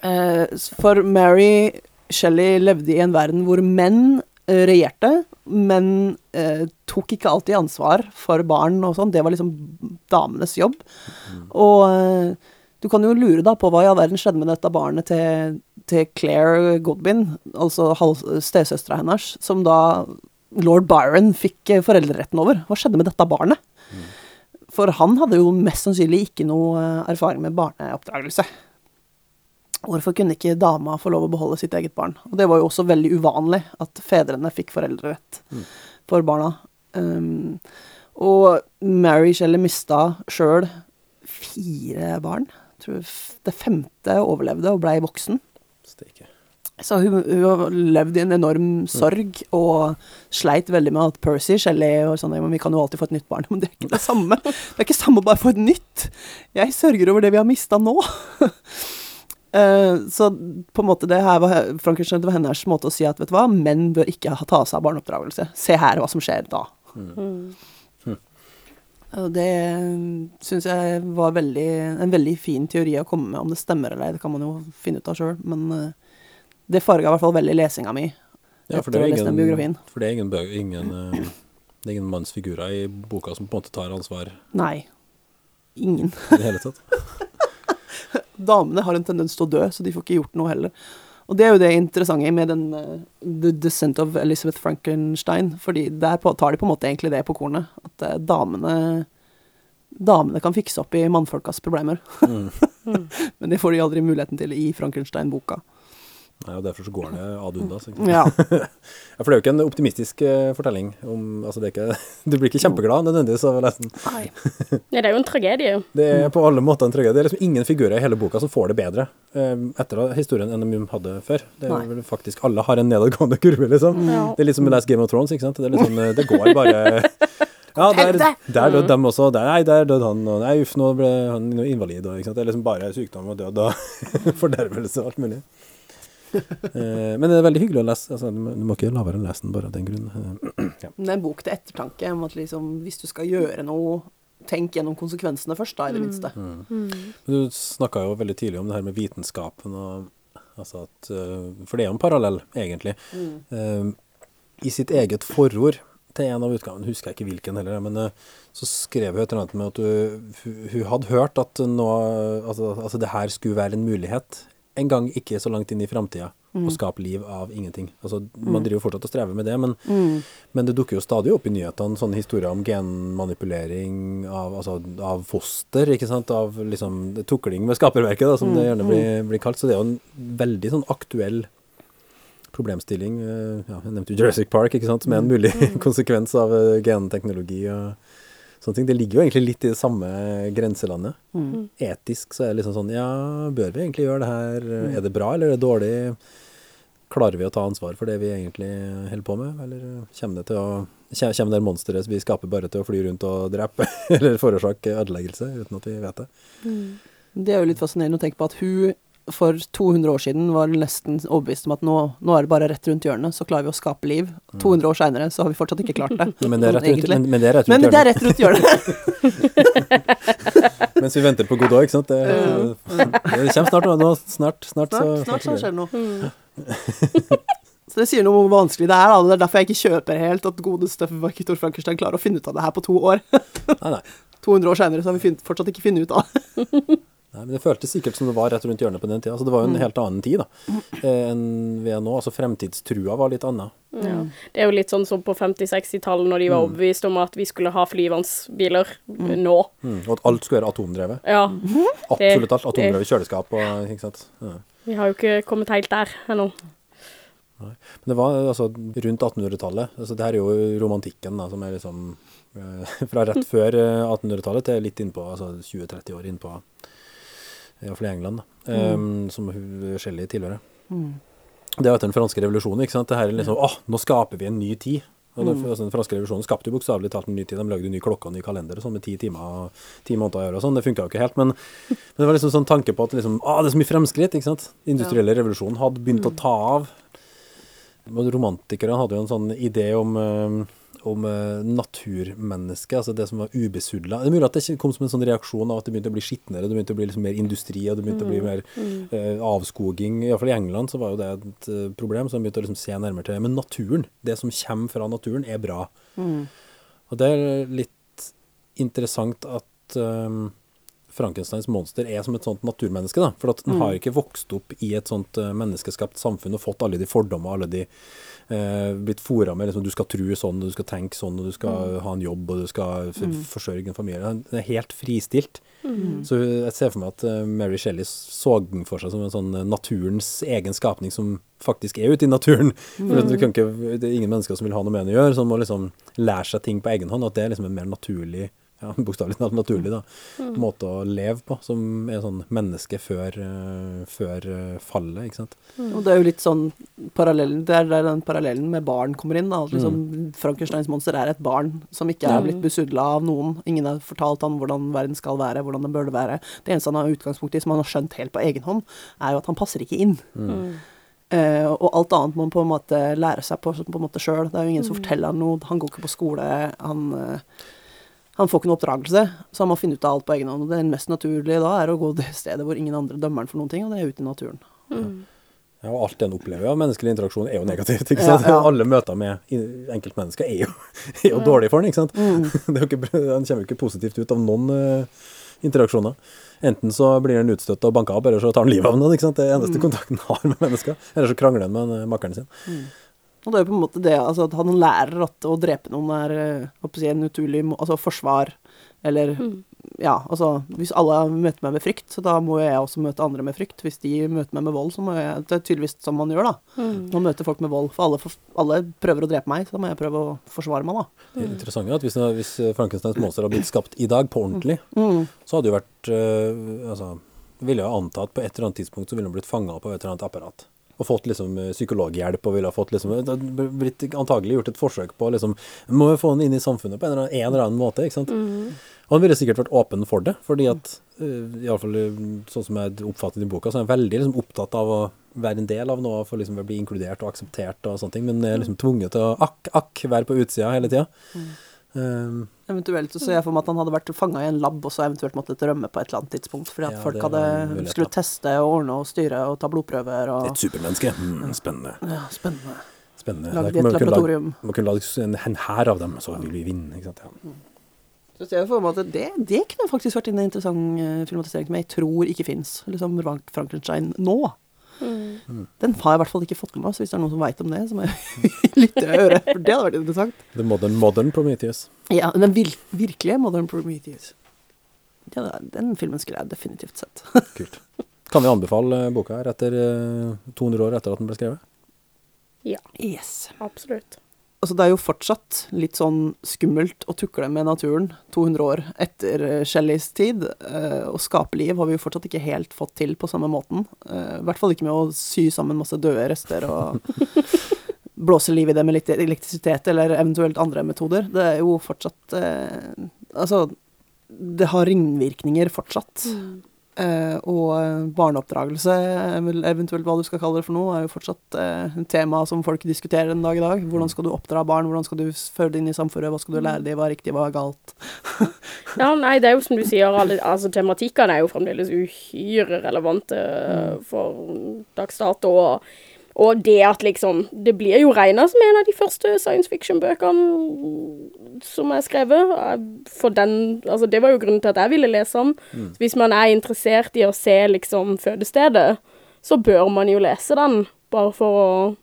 Eh, for Mary Shelley levde i en verden hvor menn regjerte, men eh, tok ikke alltid ansvar for barn og sånn. Det var liksom damenes jobb. Og eh, du kan jo lure da på hva i all verden skjedde med dette barnet til, til Claire Godwin, altså stesøstera hennes, som da lord Byron fikk eh, foreldreretten over. Hva skjedde med dette barnet? For han hadde jo mest sannsynlig ikke noe eh, erfaring med barneoppdragelse. Hvorfor kunne ikke dama få lov å beholde sitt eget barn? Og det var jo også veldig uvanlig at fedrene fikk foreldrerett for barna. Um, og Mary Shelley mista sjøl fire barn. Jeg tror det femte overlevde og blei voksen. Steike. Så hun, hun levd i en enorm sorg og sleit veldig med at Percy Shelley og sånn, men vi kan jo alltid få et nytt barn. Men det er ikke det samme. Det er ikke samme å bare få et nytt. Jeg sørger over det vi har mista nå. Eh, så på en måte det her var Frankenstein det var hennes måte å si at vet du hva, menn bør ikke ha- ta seg av barneoppdragelse. Se her hva som skjer da. Og det syns jeg var veldig, en veldig fin teori å komme med. Om det stemmer eller ei, det kan man jo finne ut av sjøl. Men eh, det farga i hvert fall veldig lesinga mi. Ja, for det er ingen, for det er ingen, ingen, eh, det er ingen mannsfigurer i boka som på en måte tar ansvar Nei. Ingen. i det hele tatt. Damene har en tendens til å dø, så de får ikke gjort noe heller. Og det er jo det interessante med den uh, The Descent of Elizabeth Frankenstein, fordi der på, tar de på en måte egentlig det på kornet. At uh, damene Damene kan fikse opp i mannfolkas problemer. Mm. Men det får de aldri muligheten til i Frankenstein-boka. Nei, og derfor så går det ad undas. Ja. For det er jo ikke en optimistisk eh, fortelling. Om, altså det er ikke, du blir ikke kjempeglad nødvendigvis av å lese den. Nei. Det er jo en tragedie. Det er på alle måter en tragedie. Det er liksom ingen figurer i hele boka som får det bedre eh, etter historien enn de hadde før. Det er vel faktisk Alle har en nedadgående kurve, liksom. Ja. Det er litt som å lese Game of Thrones, ikke sant. Det, er sånn, eh, det går bare Ja, der, der døde dem også. Der, nei, der døde han. Og nei, uff, nå ble han invalid. Og? Det er liksom bare sykdom og død og fordervelse og alt mulig. Eh, men det er veldig hyggelig å lese. Altså, du, må, ikke la være å lese den bare av den grunn. Eh, ja. Det er en bok til ettertanke om at liksom, hvis du skal gjøre noe, tenk gjennom konsekvensene først, da, i det minste. Men Du snakka jo veldig tidlig om det her med vitenskapen og altså at eh, For det er jo en parallell, egentlig. Eh, I sitt eget forord til en av utgavene, husker jeg ikke hvilken heller, men så skrev hun et eller annet med at hun, hun hadde hørt at nå altså, altså det her skulle være en mulighet en gang ikke så langt inn i framtida å skape liv av ingenting. Altså, man driver jo fortsatt og strever med det, men, men det dukker jo stadig opp i nyhetene sånne historier om genmanipulering av, altså, av foster, ikke sant, av liksom tukling med skaperverket, da, som det gjerne blir, blir kalt. Så det er jo en veldig sånn aktuell problemstilling. eh, Ja, jeg nevnte jo Jurassic Park, ikke sant, som er en mulig konsekvens av eh, genteknologi og sånne ting. Det ligger jo egentlig litt i det samme grenselandet. Etisk så er det liksom sånn, ja, bør vi egentlig gjøre det her? Er det bra, eller er det dårlig? Klarer vi å ta ansvar for det vi egentlig holder på med, eller kommer det til å Kommer det monsteret vi skaper bare til å fly rundt og drepe, eller forårsake ødeleggelse, uten at vi vet det? Det er jo litt fascinerende å tenke på at hun for 200 år siden var nesten overbevist om at nå, nå er det bare rett rundt hjørnet, så klarer vi å skape liv. 200 år seinere så har vi fortsatt ikke klart det. Men det er rett rundt, men, men det er rett rundt Men det er hjørnet. rett rundt hjørnet. Mens vi venter på Godot, ikke sant? Det, det kommer snart. Nå, snart, snart, så, Snart, snart så skjer det. noe. Så det sier noe om hvor vanskelig det er. da. Det er derfor jeg ikke kjøper helt at gode godeste Victor Frankenstein klarer å finne ut av det her på to år. Nei, nei. 200 år seinere så har vi fortsatt ikke funnet ut av det. Nei, men Det føltes sikkert som det var rett rundt hjørnet på den tida. Altså, det var jo en helt annen tid da, eh, enn vi er nå. Altså Fremtidstrua var litt annet. Ja. Det er jo litt sånn som på 50-60-tallet, når de var overbevist om at vi skulle ha flyvannsbiler mm. nå. Mm. Og at alt skulle være atomdrevet. Ja. Absolutt alt. Atomdrevet kjøleskap og ikke sant. Ja. Vi har jo ikke kommet helt der ennå. Men det var altså rundt 1800-tallet. Altså, det her er jo romantikken da, som er liksom eh, fra rett før eh, 1800-tallet til litt innpå, altså 20-30 år innpå, iallfall i England, da, eh, som Shelly tilhører. Mm. Det er etter den franske revolusjonen, ikke sant. Det her er liksom, åh, nå skaper vi en ny tid. Og den, altså, den franske revolusjonen skapte jo bokstavelig talt en ny tid. De lagde ny klokke og ny kalender og sånn med ti timer og ti måneder å gjøre og sånn. Det funka jo ikke helt. Men, men det var liksom sånn tanke på at liksom, ah, det er så mye fremskritt, ikke sant. Industrielle revolusjonen hadde begynt å ta av. Romantikerne hadde jo en sånn idé om, eh, om eh, naturmennesket, altså det som var ubesudla. Det er mulig at det kom som en sånn reaksjon av at det begynte å bli skitnere, det begynte å bli liksom mer industri, og det begynte å bli mer eh, avskoging. Iallfall i England så var jo det et eh, problem, så de begynte å liksom se nærmere til det. Men naturen, det som kommer fra naturen, er bra. Og det er litt interessant at eh, Frankensteins monster er som et sånt naturmenneske. da, For at den har ikke vokst opp i et sånt eh, menneskeskapt samfunn og fått alle de fordommer, alle de blitt fora med liksom, du skal tro sånn, du skal tenke sånn, og du skal ha en jobb, og du skal f forsørge en familie. Den er helt fristilt. Så jeg ser for meg at eh, Mary Shelley så den for seg som en sånn eh, naturens egen skapning som faktisk er ute i naturen. For du kan ikke, Det er ingen mennesker som vil ha noe med den å gjøre, man må liksom lære seg ting på egen hånd. At det er liksom en mer naturlig ja, bokstavelig talt naturlig da, måte å leve på, som er sånn menneske før, eh, før eh, fallet, ikke sant. Og det er jo litt sånn parallellen, det er der den parallellen med barn kommer inn. da, at liksom Frankensteins monster er et barn som ikke er blitt besudla av noen. Ingen har fortalt han hvordan verden skal være, hvordan den burde være. Det eneste han har utgangspunkt i, som han har skjønt helt på egen hånd, er jo at han passer ikke inn. Uh, og alt annet må han på en måte lære seg på, på en måte sjøl. Det er jo ingen som forteller han noe. Han går ikke på skole. Han, eh, han får ikke noe oppdragelse, så han må finne ut av alt på egen hånd. Og det mest naturlige da er å gå det stedet hvor ingen andre dømmer han for noen ting, og det er ute i naturen. Ja, og alt en opplever av menneskelig interaksjon er jo negativt, ikke sant. ja. Alle møter med enkeltmennesker er jo, er jo dårlig for han, ikke sant. Det er jo ikke, han kommer jo ikke positivt ut av noen uh, interaksjoner. Enten så blir han utstøtt og banka opp, eller så tar han livet av noen, ikke sant. Det er eneste kontakten han har med mennesker. Eller så krangler han med eh, makkeren sin. Og det er jo på en måte det altså at han lærer at å drepe noen er eh, si, en uturlig må- altså forsvar, eller ja, altså Hvis alle møter meg med frykt, så da må jeg også møte andre med frykt. Hvis de møter meg med vold, så må jeg Det er tydeligvis sånn man gjør, da. Mm. Man møter folk med vold. For alle, for alle prøver å drepe meg, så da må jeg prøve å forsvare meg, da. Det interessante er at hvis, hvis Frankensteins monster hadde blitt skapt i dag, på ordentlig, Mm. så hadde det jo vært øh, Altså, ville jo anta at på et eller annet tidspunkt så ville han blitt fanga opp av et eller annet apparat. Og fått liksom øh, psykologhjelp og ville fått liksom blitt antagelig gjort et forsøk på liksom Må jo få han inn i samfunnet på en eller annen, en eller annen måte, ikke sant. Mm. Og han ville sikkert vært åpen for det, fordi at øh, Iallfall sånn som jeg oppfattet i boka, så er han veldig liksom opptatt av å være en del av noe, for liksom å bli inkludert og akseptert og sånne ting, men er liksom tvunget til å akk, akk være på utsida hele tida. Um, Eventuelt så ser jeg for meg at han hadde vært fanga i en lab og så eventuelt måttet rømme på et eller annet tidspunkt, fordi at Ja, folk hadde skulle teste og ordne og styre og ta blodprøver og et supermenneske. Mm, spennende. Ja, spennende. spennende. Lagd i et lage- laboratorium. Man kunne lage en, en hær av dem, så vil vi vinne. ikke sant? Ja. Så ser jeg for meg at det, det kunne faktisk vært en interessant eh, filmatisering som jeg tror ikke fins. Liksom Frank- Frankenstein nå. Mm. Den har jeg i hvert fall ikke fått med meg, så hvis det er noen som veit om det, så må jeg lytte og høre. For det hadde vært interessant. The modern, modern Prometheus. Ja, den vir virkelige Modern Prometheus. Ja, den filmen skulle jeg definitivt sett. Kult. Kan vi anbefale eh, boka her etter eh, 200 år etter at den ble skrevet? Ja, Yes. absolutt. Altså, det er jo fortsatt litt sånn skummelt å tukle med naturen 200 år etter eh, Shelleys tid. Å skape liv har vi jo fortsatt ikke helt fått til på samme måten. Eh, I hvert fall ikke med å sy sammen masse døde rester og blåse liv i det med litt elektrisitet eller eventuelt andre metoder. Det er jo fortsatt eh, Altså, det har ringvirkninger fortsatt. Eh, og eh, barneoppdragelse, er eventuelt hva du skal kalle det for noe, er jo fortsatt eh, et tema som folk diskuterer en dag i dag. Hvordan skal du oppdra barn, hvordan skal du føre det inn i samfunnet, hva skal du lære dem, hva er riktig, hva er galt. Ja, nei, det er jo som du sier, alle, altså tematikkene er jo fremdeles uhyre relevante for dags dato. Og, og det at liksom Det blir jo regna som en av de første science fiction-bøkene som er skrevet. For den Altså, det var jo grunnen til at jeg ville lese den. Mm. Hvis man er interessert i å se liksom fødestedet, så bør man jo lese den, bare for å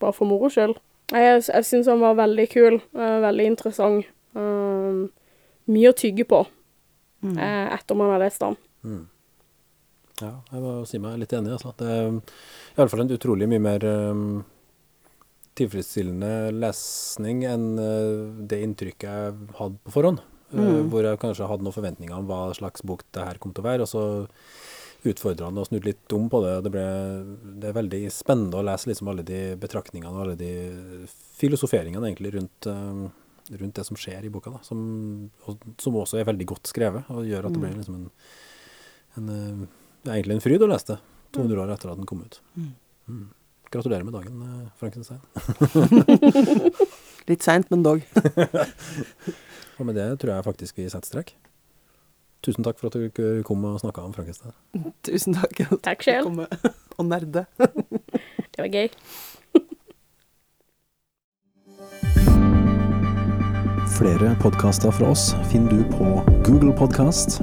Bare for moro skyld. Jeg, jeg syns den var veldig kul. eh, veldig interessant. Um, mye å tygge på eh, etter man har lest den. Ja, jeg må si meg litt enig. Altså. Det er iallfall en utrolig mye mer um, tilfredsstillende lesning enn uh, det inntrykket jeg hadde på forhånd. Eh, hvor jeg kanskje hadde noen forventninger om hva slags bok det her kom til å være. Og så utfordra han og snudde litt om på det. Det, ble, det er veldig spennende å lese liksom alle de betraktningene og alle de filosoferingene egentlig rundt, eh, rundt det som skjer i boka. Da, som, og, som også er veldig godt skrevet og gjør at det blir liksom en, en det er egentlig en fryd å lese det 200 år etter at den kom ut. Mm. Gratulerer med dagen, eh, Frankenstein. Litt seint, men dog. Og med det tror jeg faktisk vi setter strek. Tusen takk for at du kom og snakka om Frankenstein. Tusen takk. Takk. Komme og nerde. Det var gøy. Flere podkaster fra oss finner du på Google Podkast,